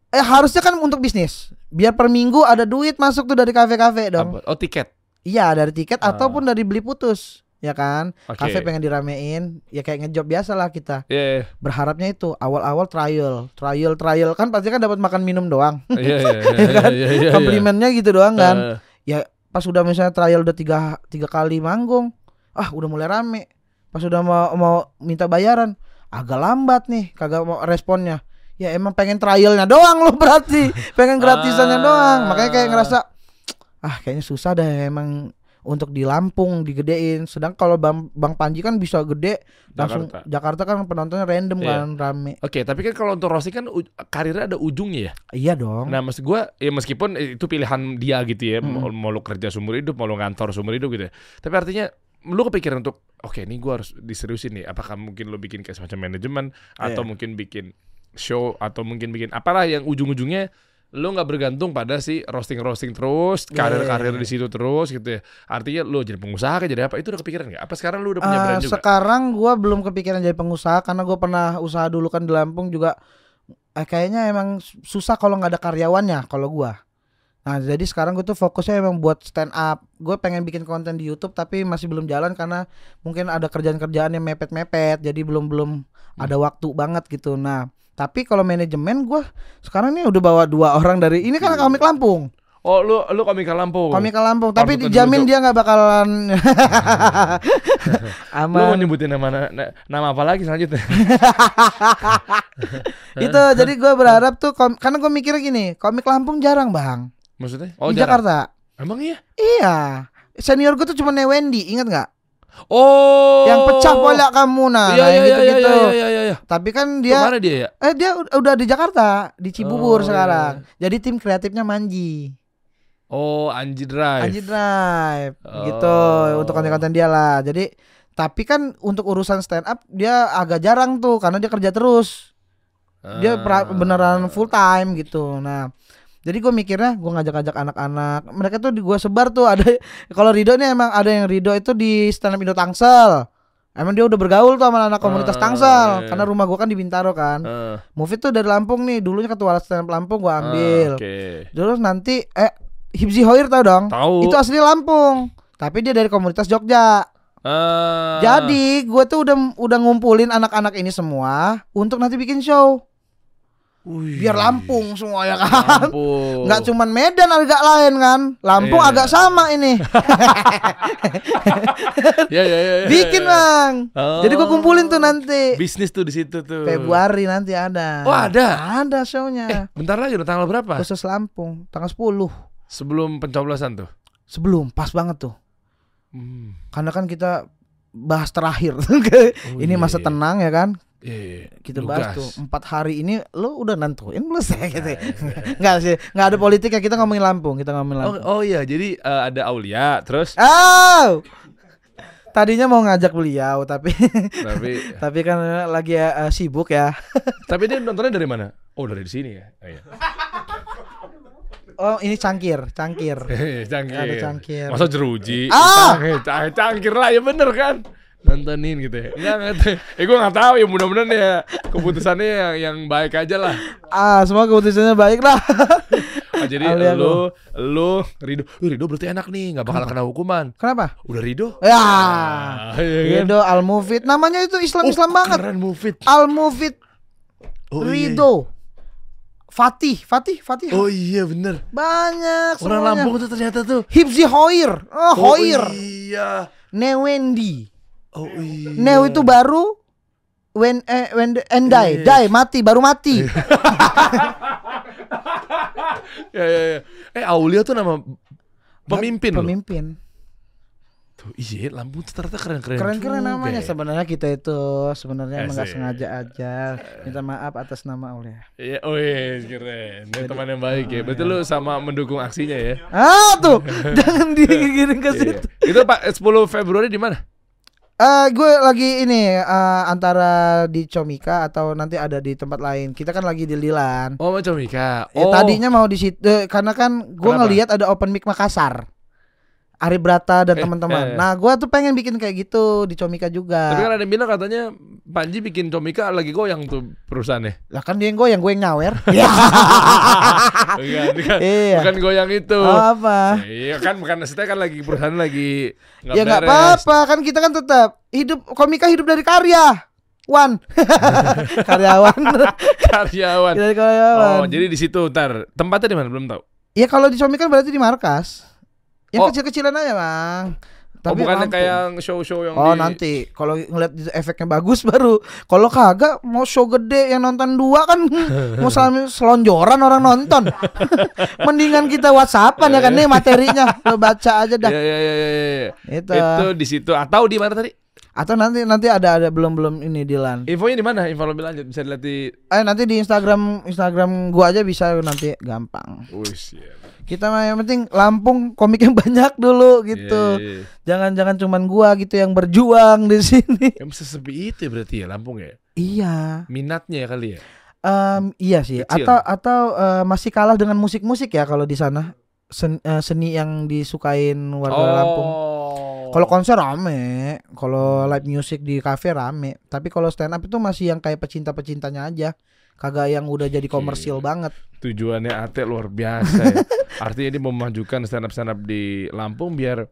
eh harusnya kan untuk bisnis biar per minggu ada duit masuk tuh dari kafe-kafe dong Apa? Oh tiket. Iya dari tiket Ah. ataupun dari beli putus ya kan Oke. kafe pengen diramein ya kayak ngejob biasa lah kita Iya iya berharapnya itu awal-awal trial trial trial kan pasti kan dapat makan minum doang iya iya. iya, Ya kan? iya, iya, iya. komplimennya gitu doang kan Eh, ya pas udah misalnya trial udah tiga tiga kali manggung ah udah mulai rame. Pas udah mau mau minta bayaran agak lambat nih kagak mau responnya. Ya emang pengen trialnya doang lo berarti. Pengen gratisannya Ah. doang. Makanya kayak ngerasa ah kayaknya susah deh emang untuk di Lampung digedein sedang kalau bang, bang Panji kan bisa gede langsung Jakarta. Jakarta kan penontonnya random Iya. kan rame Oke, tapi kan kalau untuk Rossi kan karirnya ada ujungnya ya. iya dong Nah, maksud gua ya meskipun itu pilihan dia gitu ya, Hmm. mau, mau lu kerja seumur hidup, mau lu ngantor seumur hidup gitu ya. Tapi artinya lu kepikiran untuk oke, ini gua harus diseriusin nih. Apakah mungkin lu bikin kayak semacam manajemen atau Iya. mungkin bikin show atau mungkin bikin apalah yang ujung-ujungnya lu nggak bergantung pada si roasting roasting terus Iya, karir-karir iya, di situ terus gitu ya. Artinya lu jadi pengusaha kayak jadi apa? Itu udah kepikiran nggak? Apa sekarang lu udah punya Eh, brand juga? sekarang gua belum kepikiran jadi pengusaha karena gua pernah usaha dulu kan di Lampung juga eh, kayaknya emang susah kalau nggak ada karyawannya kalau gua. Nah jadi sekarang gue tuh fokusnya emang buat stand up. Gue pengen bikin konten di YouTube tapi masih belum jalan karena mungkin ada kerjaan-kerjaan yang mepet-mepet jadi belum belum ada waktu banget gitu. Nah tapi kalau manajemen gua sekarang nih udah bawa dua orang dari ini kan komik Lampung, oh lu lu komika Lampung komik Lampung. Tapi dijamin dia nggak bakalan lu mau aman. nyebutin nama na- nama apa lagi selanjutnya itu jadi gue berharap tuh kom- karena gue mikirnya gini komik Lampung jarang bang maksudnya? Oh di jarang. Jakarta. Emang iya? Iya. Senior gue tuh cuma Wendy ingat nggak? Oh. Yang pecah pola kamu nah, iya nah, iya yang iya gitu-gitu. iya iya iya iya tapi kan dia dia mana dia ya? Eh dia ud- udah di Jakarta di Cibubur Oh, sekarang. jadi tim kreatifnya Manji. Oh Anji Drive. Anji Drive Oh. gitu untuk konten-konten dia lah. Jadi tapi kan untuk urusan stand up dia agak jarang tuh karena dia kerja terus. Dia pra- Ah. beneran full time gitu. Nah jadi gue mikirnya gue ngajak-ngajak anak-anak. Mereka tuh di gue sebar tuh ada kalau Rido ini emang ada yang Rido itu di stand up Indo Tangsel. Emang dia udah bergaul tuh sama anak komunitas Ah, Tangsel iya. karena rumah gue kan di Bintaro kan. Eh, Mufid tuh dari Lampung nih dulunya ketua stand up Lampung gue ambil. ah, oke. Terus nanti eh Hibzi Hoir tau dong? Tahu itu asli Lampung tapi dia dari komunitas Jogja. Ah. jadi gue tuh udah udah ngumpulin anak-anak ini semua untuk nanti bikin show Biar Lampung semua ya kan? Lampung. Nggak cuman Medan agak lain kan? Lampung Iya. agak sama ini. Ya, ya, ya, ya, bikin ya. bang. Oh. jadi gue kumpulin tuh nanti. Bisnis tuh di situ tuh. Februari nanti ada. Oh, ada? ada shownya. Bentar lagi udah tanggal berapa? Khusus Lampung tanggal 10 sebelum pencoblosan tuh? Sebelum pas banget tuh. Hmm. karena kan kita bahas terakhir. Oh, ini iya, masa iya. tenang ya kan Iya, iya, iya. kita bahas tuh empat hari ini lo udah nentuin belum sih gitu Iya, nggak sih nggak ada politik ya kita ngomongin Lampung kita ngomongin oh, Lampung oh iya jadi eh, ada Aulia terus oh tadinya mau ngajak beliau tapi tapi tapi kan lagi eh, sibuk ya tapi dia nontonnya dari mana oh dari sini ya oh, iya. Oh, ini cangkir, cangkir. Cangkir. Ada cangkir. Masa jeruji? Ah! Cang- cang- cangkir lah ya bener kan? Nontonin gitu ya. Enggak enggak. Eh gue nggak tahu ya mudah-mudahan ya keputusannya yang yang baik aja lah. Ah, semua keputusannya baik lah. Ah, jadi Alia lu lu Rido, Wih, Rido berarti enak nih, nggak bakal kena hukuman. Kenapa? Udah Rido? Ya. Ah, iya kan? Rido Al Mufid. Namanya itu Islam-Islam Oh, banget. Keren Mufid. Al Mufid Oh, iya. Rido. Fatih, Fatih, Fatih. Oh iya bener. Banyak Orang semuanya. Lampung tuh ternyata tuh. Hipzi Hoir. Oh, Hoir. iya. Newendi. Oh iya. Neo itu baru when eh, when the, and die, Iya. die mati baru mati. ya, ya, ya. Eh Aulia tuh nama pemimpin loh. Pemimpin. Tuh, iya, Lampung tuh ternyata keren-keren. Keren-keren namanya ya. sebenarnya kita itu sebenarnya emang Asik. sengaja aja. Minta maaf atas nama Aulia. Iya, oh iya, keren. Dia teman yang baik ya. Berarti lu sama mendukung aksinya ya. Ah tuh, jangan digiring ke Iya. situ. Itu Pak 10 Februari di mana? Eh, gue lagi ini eh, antara di Comika atau nanti ada di tempat lain. Kita kan lagi di Lilan. Oh, macam Mika. Ya, Oh. tadinya mau di situ eh, karena kan gue ngelihat ada open mic Makassar. Ari Brata dan Eh, teman-teman. eh. Nah, gue tuh pengen bikin kayak gitu di Comika juga. Tapi kan ada yang bilang katanya Panji bikin Comika lagi goyang tuh perusahaannya. Lah kan dia yang goyang, gue yang nyawer. Ya. Bukan, bukan, Iya. bukan goyang itu. Oh, apa? Iya kan bukan maksudnya kan lagi perusahaan lagi ya nggak apa-apa, kan kita kan tetap hidup komika hidup dari karya. Wan. Karyawan. Karyawan. dari karyawan. Oh, jadi di situ ntar tempatnya di mana belum tahu. Ya kalau di Comika berarti di markas. Yang Oh. kecil-kecilan aja, Bang. oh, bukannya Lampung. kayak yang show-show yang Oh di nanti kalau ngeliat itu efeknya bagus baru kalau kagak mau show gede yang nonton dua kan mau selama selonjoran orang nonton mendingan kita whatsappan ya kan nih materinya lo baca aja dah Iya iya iya iya. iya. itu Itu di situ atau di mana tadi? atau nanti nanti ada ada belum belum ini Dilan Infonya di mana? Info lebih lanjut bisa dilihat di eh nanti di Instagram Instagram gua aja bisa nanti gampang ya. Kita mah yang penting Lampung komik yang banyak dulu gitu Iya, iya. jangan jangan cuman gua gitu yang berjuang di sini Yang bisa sepi itu ya berarti ya Lampung ya. iya Minatnya ya kali ya. Em, iya sih. Kecil. Atau atau eh, masih kalah dengan musik-musik ya kalau di sana Sen- eh, seni yang disukain warga Lampung. Oh. Kalau konser rame, kalau live music di cafe rame. Tapi kalau stand up itu masih yang kayak pecinta-pecintanya aja. Kagak yang udah jadi komersil banget. tujuannya Ate luar biasa ya. Artinya dia memajukan stand up stand up di Lampung biar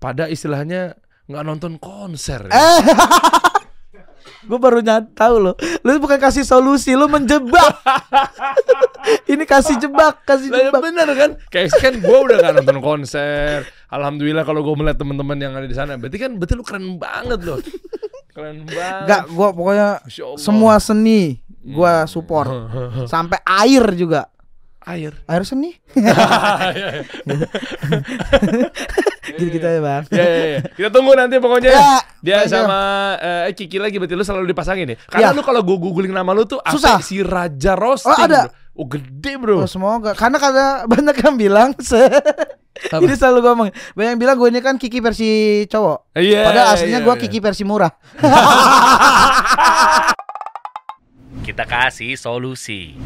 pada istilahnya nggak nonton konser. Ya. Eh, gue baru tahu loh. Lu bukan kasih solusi, lu menjebak. Ini kasih jebak, kasih jebak. bener kan? Kayak kan gue udah gak nonton konser. Alhamdulillah kalau gue melihat teman-teman yang ada di sana, berarti kan berarti lu keren banget loh. Keren banget. Enggak, gua pokoknya semua seni gua support. Sampai air juga. Air. Air seni. gitu kita ya, Bang. Ya, ya, ya. Kita tunggu nanti pokoknya. Ya, Dia sama eh, Kiki lagi berarti lu selalu dipasangin ya. Karena Ya. lu kalau gue googling nama lu tuh Susah. apa si Raja Roasting. Oh, ada. bro. Oh, gede, Bro. Oh, semoga karena karena banyak yang bilang se Apa? Selalu gue ngomong Banyak yang bilang gue ini kan Kiki versi cowok Iya. Padahal aslinya iya, gue iya. Kiki versi murah Kita kasih solusi.